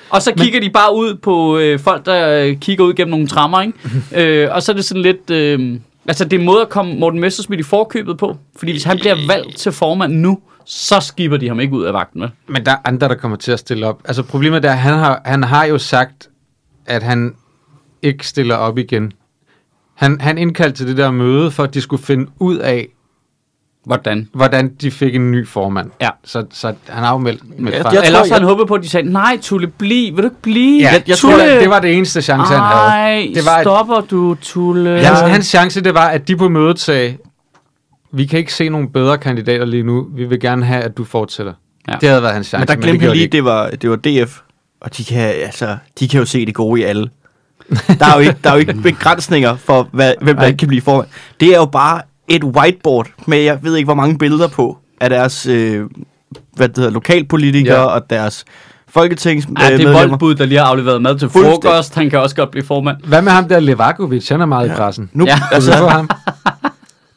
Og så kigger de bare ud på øh, folk, der øh, kigger ud gennem nogle trammer, ikke? øh, og så er det sådan lidt... Øh, altså, det er en måde at komme Morten Messersmith i forkøbet på. Fordi hvis han bliver valgt til formand nu, så skipper de ham ikke ud af vagten, vel? Men der er andre, der kommer til at stille op. Altså problemet er, at han har, han har jo sagt, at han ikke stiller op igen. Han, han indkaldte til det der møde, for at de skulle finde ud af, Hvordan? hvordan de fik en ny formand. Ja. Så, så han har jo meldt med Ja, fra. jeg Eller tror, også han håbet på, at de sagde, nej, Tulle, bliv, vil du ikke blive? Ja, jeg- jeg tror, Tulle, det var det eneste chance, han havde. Ej, Det var et- stopper du, Tulle? Hans, hans chance, det var, at de på mødet sagde, vi kan ikke se nogen bedre kandidater lige nu. Vi vil gerne have, at du fortsætter. Ja. Det havde været hans chance. Men der glemte han lige, det var, det var DF. Og de kan, altså, de kan jo se det gode i alle. Der er jo ikke, der er jo ikke begrænsninger for, hvad, hvem der ikke kan blive formand. Det er jo bare et whiteboard med, jeg ved ikke, hvor mange billeder på, af deres øh, hvad det hedder, lokalpolitikere Ja. og deres folketings Ja, det er medlemmer. voldbud, der lige har afleveret mad til frokost. Han kan også godt blive formand. Hvad med ham der Levakovic? Han er meget ja. i pressen. Nu, Ja. altså, ham?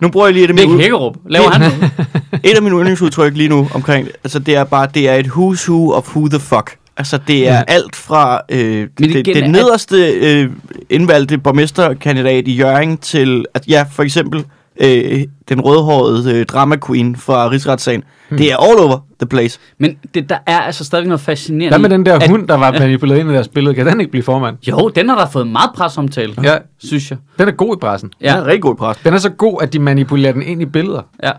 nu bruger jeg lige et af, mine, Hækkerup. Laver han noget? et af mine yndlingsudtryk lige nu omkring det. Altså, det er bare, det er et who's who of who the fuck. Altså, det er Ja. alt fra øh, Men det, det er- nederste øh, indvalgte borgmesterkandidat i Jørgen til, at ja, for eksempel øh, den rødhårede øh, drama queen fra Rigsretssagen. Hmm. Det er all over the place. Men det, der er altså stadig noget fascinerende. Hvad med den der at- hund, der var manipuleret ind i deres billede? Kan den ikke blive formand? Jo, den har der fået meget presomtale, Ja, synes jeg. den er god i pressen. Ja. Ja, er rigtig god pres. Den er så god, at de manipulerer den ind i billeder. ja.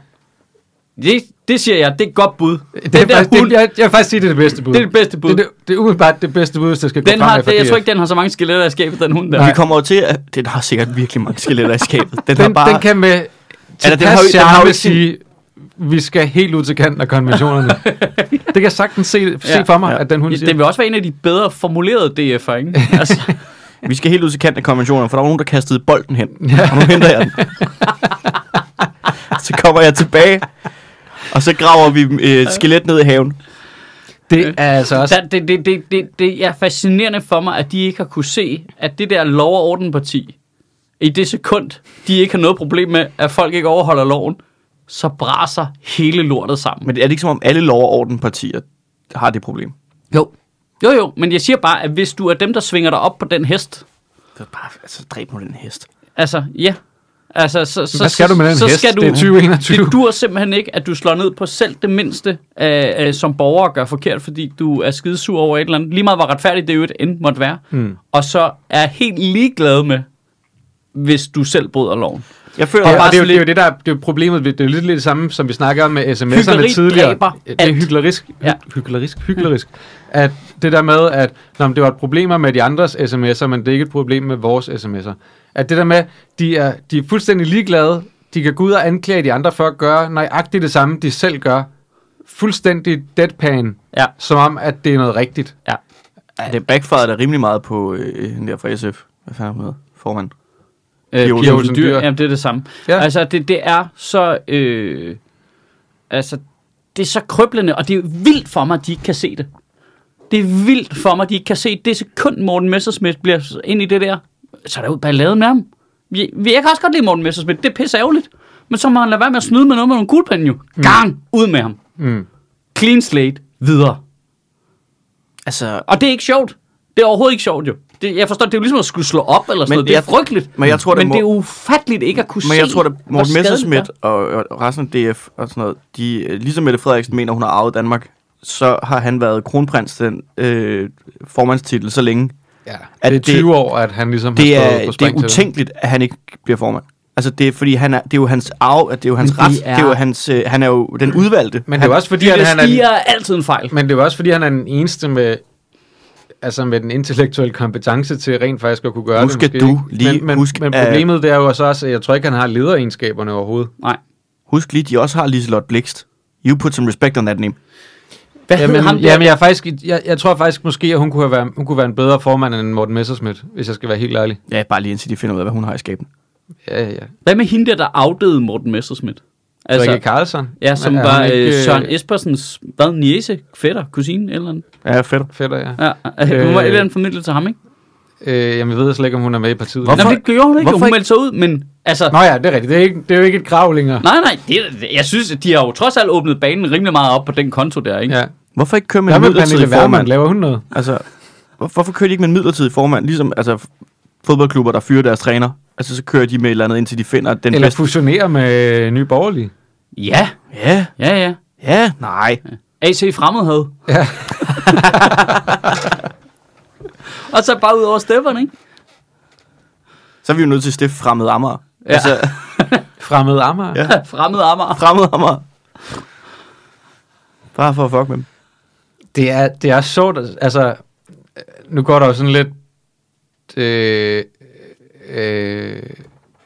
Det, det siger jeg, det er et godt bud. Det Den er faktisk, hund, det, jeg, jeg vil faktisk sige, det er det bedste bud. det er det bedste bud. Det, det, det er umiddelbart det bedste bud, hvis det skal gå den fremad har, for det, jeg tror ikke, den har så mange skeletter i skabet, den hund der. Vi kommer jo til at... Den har sikkert virkelig mange skeletter i skabet. Den, har den, bare... den kan med den har den har jo ikke sin- sige, vi skal helt ud til kanten af konventionerne. det kan jeg sagtens se, se Ja, for mig, ja. at den hun Ja, siger. det vil også være en af de bedre formulerede DF'er, ikke? Altså, Vi skal helt ud til kanten af konventionerne, for der var nogen, der kastede bolden hen. Og nu henter jeg den. så kommer jeg tilbage, og så graver vi øh, et skelet ned i haven. det er altså også... der, det, det, det, det, det er fascinerende for mig, at de ikke har kunne se, at det der lov- og ordenparti, i det sekund, de ikke har noget problem med, at folk ikke overholder loven, så braser hele lortet sammen. Men er det ikke som om alle lov- og ordenpartier har det problem? Jo. Jo, jo, men jeg siger bare, at hvis du er dem, der svinger dig op på den hest, Det er bare, altså, dræb nu den hest. altså, ja. Altså, så, så, Hvad skal du med den så hest? Skal du, Det er 2021. Det dur simpelthen ikke, at du slår ned på selv det mindste, øh, øh, som borger gør forkert, fordi du er skidesur over et eller andet. Lige meget hvor retfærdigt det jo et end måtte være. Mm. Og så er helt ligeglad med, hvis du selv bryder loven. Jeg føler Og, bare og det, er jo, det er jo det, der er, det er problemet. Det er jo lidt, lidt det samme, som vi snakker om med sms'erne tidligere. dræber det er hyklerisk. Ja. Ja. Hyklerisk. Hyklerisk. At det der med, at nå, det var et problem med de andres sms'er, men det er ikke et problem med vores sms'er. At det der med, de er, de er fuldstændig ligeglade. De kan gå ud og anklage de andre for at gøre nøjagtigt det samme, de selv gør. Fuldstændig deadpan. Ja. Som om, at det er noget rigtigt. Ja. det backfired er rimelig meget på øh, den der fra SF. Hvad fanden er hedder? Formand. Øh, Pia Olsen Dyr, jamen det er det samme. Ja. Altså, det, det er så... Øh, altså, det er så krøblende, og det er vildt for mig, at de ikke kan se det. Det er vildt for mig, at de ikke kan se det sekund, Morten Messerschmidt bliver ind i det der. Så er der jo ballade med ham. Vi, vi, jeg kan også godt lide Morten Messerschmidt, det er pisse ærgerligt. Men så må han lade være med at snyde med noget med nogle guldpenge jo. Gang! Ud med ham. Mm. Clean slate. Videre. Altså, Og det er ikke sjovt. Det er overhovedet ikke sjovt jo. Det, jeg forstår, det er jo ligesom at skulle slå op eller sådan Men noget. Det er frygteligt. men jeg tror, det men må- det er ufatteligt ikke at kunne Men se, jeg tror, at Morten Messerschmidt er. og, og resten af DF og sådan noget, de, øh, ligesom Mette Frederiksen mener, hun har arvet Danmark, så har han været kronprins den øh, formandstitel så længe. Ja. At det er det- 20 år, at han ligesom Det har er, på det er til utænkeligt, at han ikke bliver formand. Altså, det er fordi, han er, det er jo hans arv, at det er jo hans ret, er, det er jo hans, øh, han er jo den udvalgte. Men det er jo også fordi, han er, stiger er altid en fejl. Men det er jo også fordi, han er den eneste med, altså med den intellektuelle kompetence til rent faktisk at kunne gøre Nu det. skal måske, du lige men, men, huske, men problemet det er jo så også, at jeg tror ikke, han har lederegenskaberne overhovedet. Nej. Husk lige, de også har Liselott Blikst. You put some respect on that name. Hvad Jamen, ham der? jamen jeg, faktisk, jeg, jeg tror faktisk måske, at hun kunne, have været, hun kunne være en bedre formand end Morten Messerschmidt, hvis jeg skal være helt ærlig. Ja, bare lige indtil de finder ud af, hvad hun har i skaben. Ja, ja. Hvad med hende der, der afdøde Morten Messerschmidt? Altså, Rikke Carlsson. ja, som Er var hun ikke, øh, øh, Søren Espersens, hvad, niece, fætter, kusine, eller andet. Ja, fedt. Fætter, ja. Ja, øh, hun var Øh, et eller andet familie til ham, ikke? Øh, jamen, jeg ved slet ikke, om hun er med i partiet. Hvorfor- Nå, det gjorde hun ikke, hvorfor hun meldte sig ud, men altså... Nå ja, det er rigtigt. Det er, ikke, det er jo ikke et krav længere. Nej, nej, det, er- jeg synes, at de har jo trods alt åbnet banen rimelig meget op på den konto der, ikke? Ja. Hvorfor ikke køre med en midlertidig formand? Laver hun noget? Altså, hvor- hvorfor kører de ikke med en midlertidig formand? Ligesom altså, fodboldklubber, der fyrer deres træner. Altså, så kører de med et eller andet, indtil de finder den Eller bedste. fusionere med Nye Borgerlige? Ja, Ja, ja, ja. ja, nej. AC Fremmedhed. Ja. Og så bare ud over stepperne, ikke? Så er vi jo nødt til at stifte fremmed Amager. Ja. Altså, Fremmed Amager? Ja. Fremmed Amager. fremmed Amager. Bare for at fuck med dem. Det er, det er sjovt, altså, nu går der jo sådan lidt øh, øh,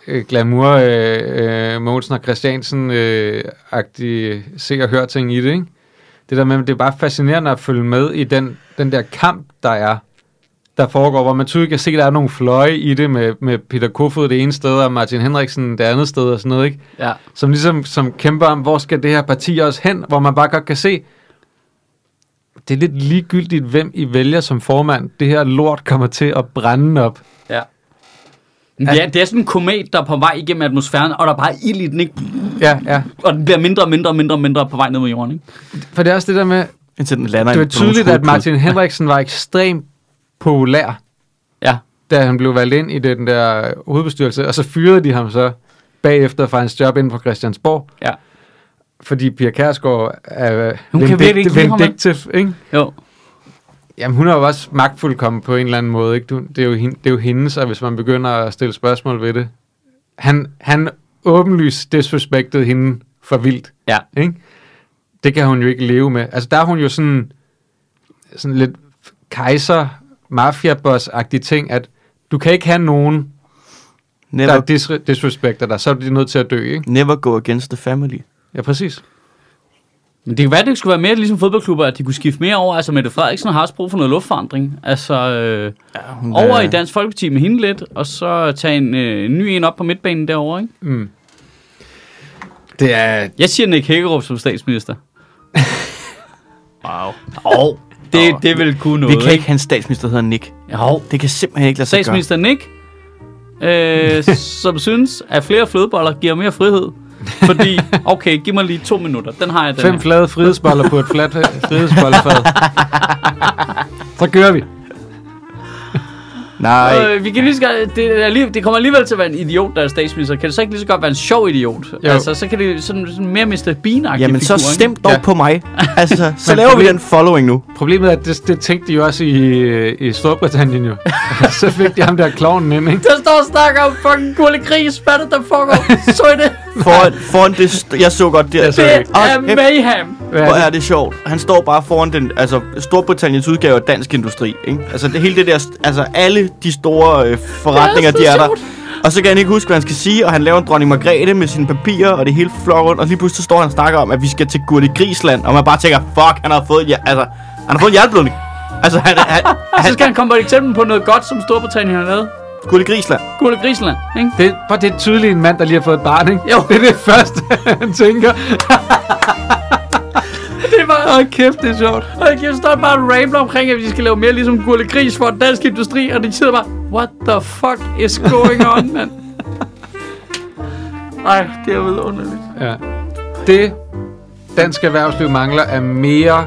øh, glamour øh, øh, Mogensen og Christiansen øh, agtig se og hør ting i det, ikke? Det der med, det er bare fascinerende at følge med i den, den der kamp, der er, der foregår, hvor man tydeligt kan se, at der er nogle fløje i det med, med Peter Kofod det ene sted, og Martin Henriksen det andet sted og sådan noget, ikke? Ja. som ligesom som kæmper om, hvor skal det her parti også hen, hvor man bare godt kan se, det er lidt ligegyldigt, hvem I vælger som formand. Det her lort kommer til at brænde op. Ja. Ja, det er sådan en komet, der er på vej igennem atmosfæren, og der er bare ild i den, ikke? Ja, ja. Og den bliver mindre og mindre og mindre og mindre på vej ned mod jorden, ikke? For det er også det der med, Indtil den lander det var tydeligt, at. Martin Henriksen var ekstremt populær, Ja. da han blev valgt ind i den der hovedbestyrelse, og så fyrede de ham så bagefter fra hans job inde på Christiansborg, Ja. fordi Pia Kærsgaard er Hun kan virkelig ikke lide ham, ikke? Jo. Jamen, hun er jo også magtfuldkommen på en eller anden måde. Ikke? Du, det, er jo hende, det er jo hendes, og hvis man begynder at stille spørgsmål ved det. Han, han åbenlyst disrespektede hende for vildt. Ja. Ikke? Det kan hun jo ikke leve med. Altså, der er hun jo sådan, sådan lidt kejser, mafia agtig ting, at du kan ikke have nogen, Never, der disre- disrespekter dig, så er de nødt til at dø, ikke? never go against the family. Ja, præcis. Men det kan være, det skulle være mere ligesom fodboldklubber, at de kunne skifte mere over. Altså, Mette Frederiksen har også brug for noget luftforandring. Altså, øh, Ja, hun over er- i Dansk Folkeparti med hende lidt, og så tage en øh, ny en op på midtbanen derovre, ikke? Mm. Det er... Jeg siger Nick Hækkerup som statsminister. Wow. Oh, det, det vil kunne Vi noget, kan ikke have en statsminister, der hedder Nick. Jo, Det kan simpelthen ikke lade sig gøre. statsminister Nick, øh, som synes, at flere flødeboller giver mere frihed. Fordi, okay, giv mig lige to minutter. Den har jeg, den Fem her. flade frihedsboller på et fladt frihedsbollefad. Så gør vi. Nej. Øh, vi kan lige så godt, det, er alligevel, det kommer alligevel til at være en idiot, der er statsminister. Kan det så ikke lige så godt være en sjov idiot? Jo. Altså, så kan det sådan, sådan mere Mr. bean Jamen, så figur, stem dog Ja. på mig. Altså, så laver vi problem- den following nu. Problemet er, at det, det tænkte de jo også i, i Storbritannien jo. så fik de ham der klovnen ind, ikke? Der står og snakker om fucking gurle gris. Hvad er det, der foregår? Så I det? Foran, foran det, st- jeg så godt der. Jeg så Det er mayhem. Hvad Hvor er det? er det sjovt. Han står bare foran den, altså Storbritanniens udgave af dansk industri. Ikke? Altså det hele det der, altså alle de store øh, forretninger, Det er de så er der. Og så kan han ikke huske, hvad han skal sige, og han laver en dronning Margrethe med sine papirer, og det hele flår rundt, og lige pludselig så står han og snakker om, at vi skal til Gurte Grisland, og man bare tænker, fuck, han har fået, ja, altså, han har fået en hjerteblødning. Altså, han, han, Så han skal han komme på et eksempel på noget godt, som Storbritannien har lavet. Gurte Grisland. Gurle Grisland, ikke? Det, bare det er tydeligt en mand, der lige har fået et barn, ikke? Jo. Det er det første, han tænker. Det var... Åh, kæft, det er sjovt. Og jeg står bare og rambler omkring, at vi skal lave mere ligesom Gurle Gris for dansk industri, og de sidder bare, what the fuck is going on, mand? Ej, det er vidunderligt. Ja. Det, dansk erhvervsliv mangler, er mere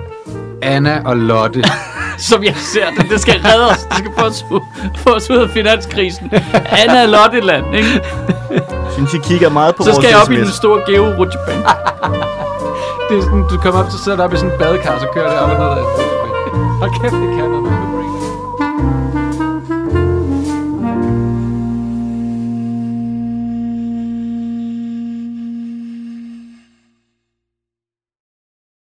Anna og Lotte. Som jeg ser det, det skal redde os. Det skal få os, ud- få os ud af finanskrisen. Anna Lotteland, ikke? Synes, I kigger meget på Så skal jeg op i den store geo-rutsjebane. Det er sådan, du kommer op, så sidder der op i sådan en badekar, så kører det op og ned. ad. Hold kæft, det kan noget.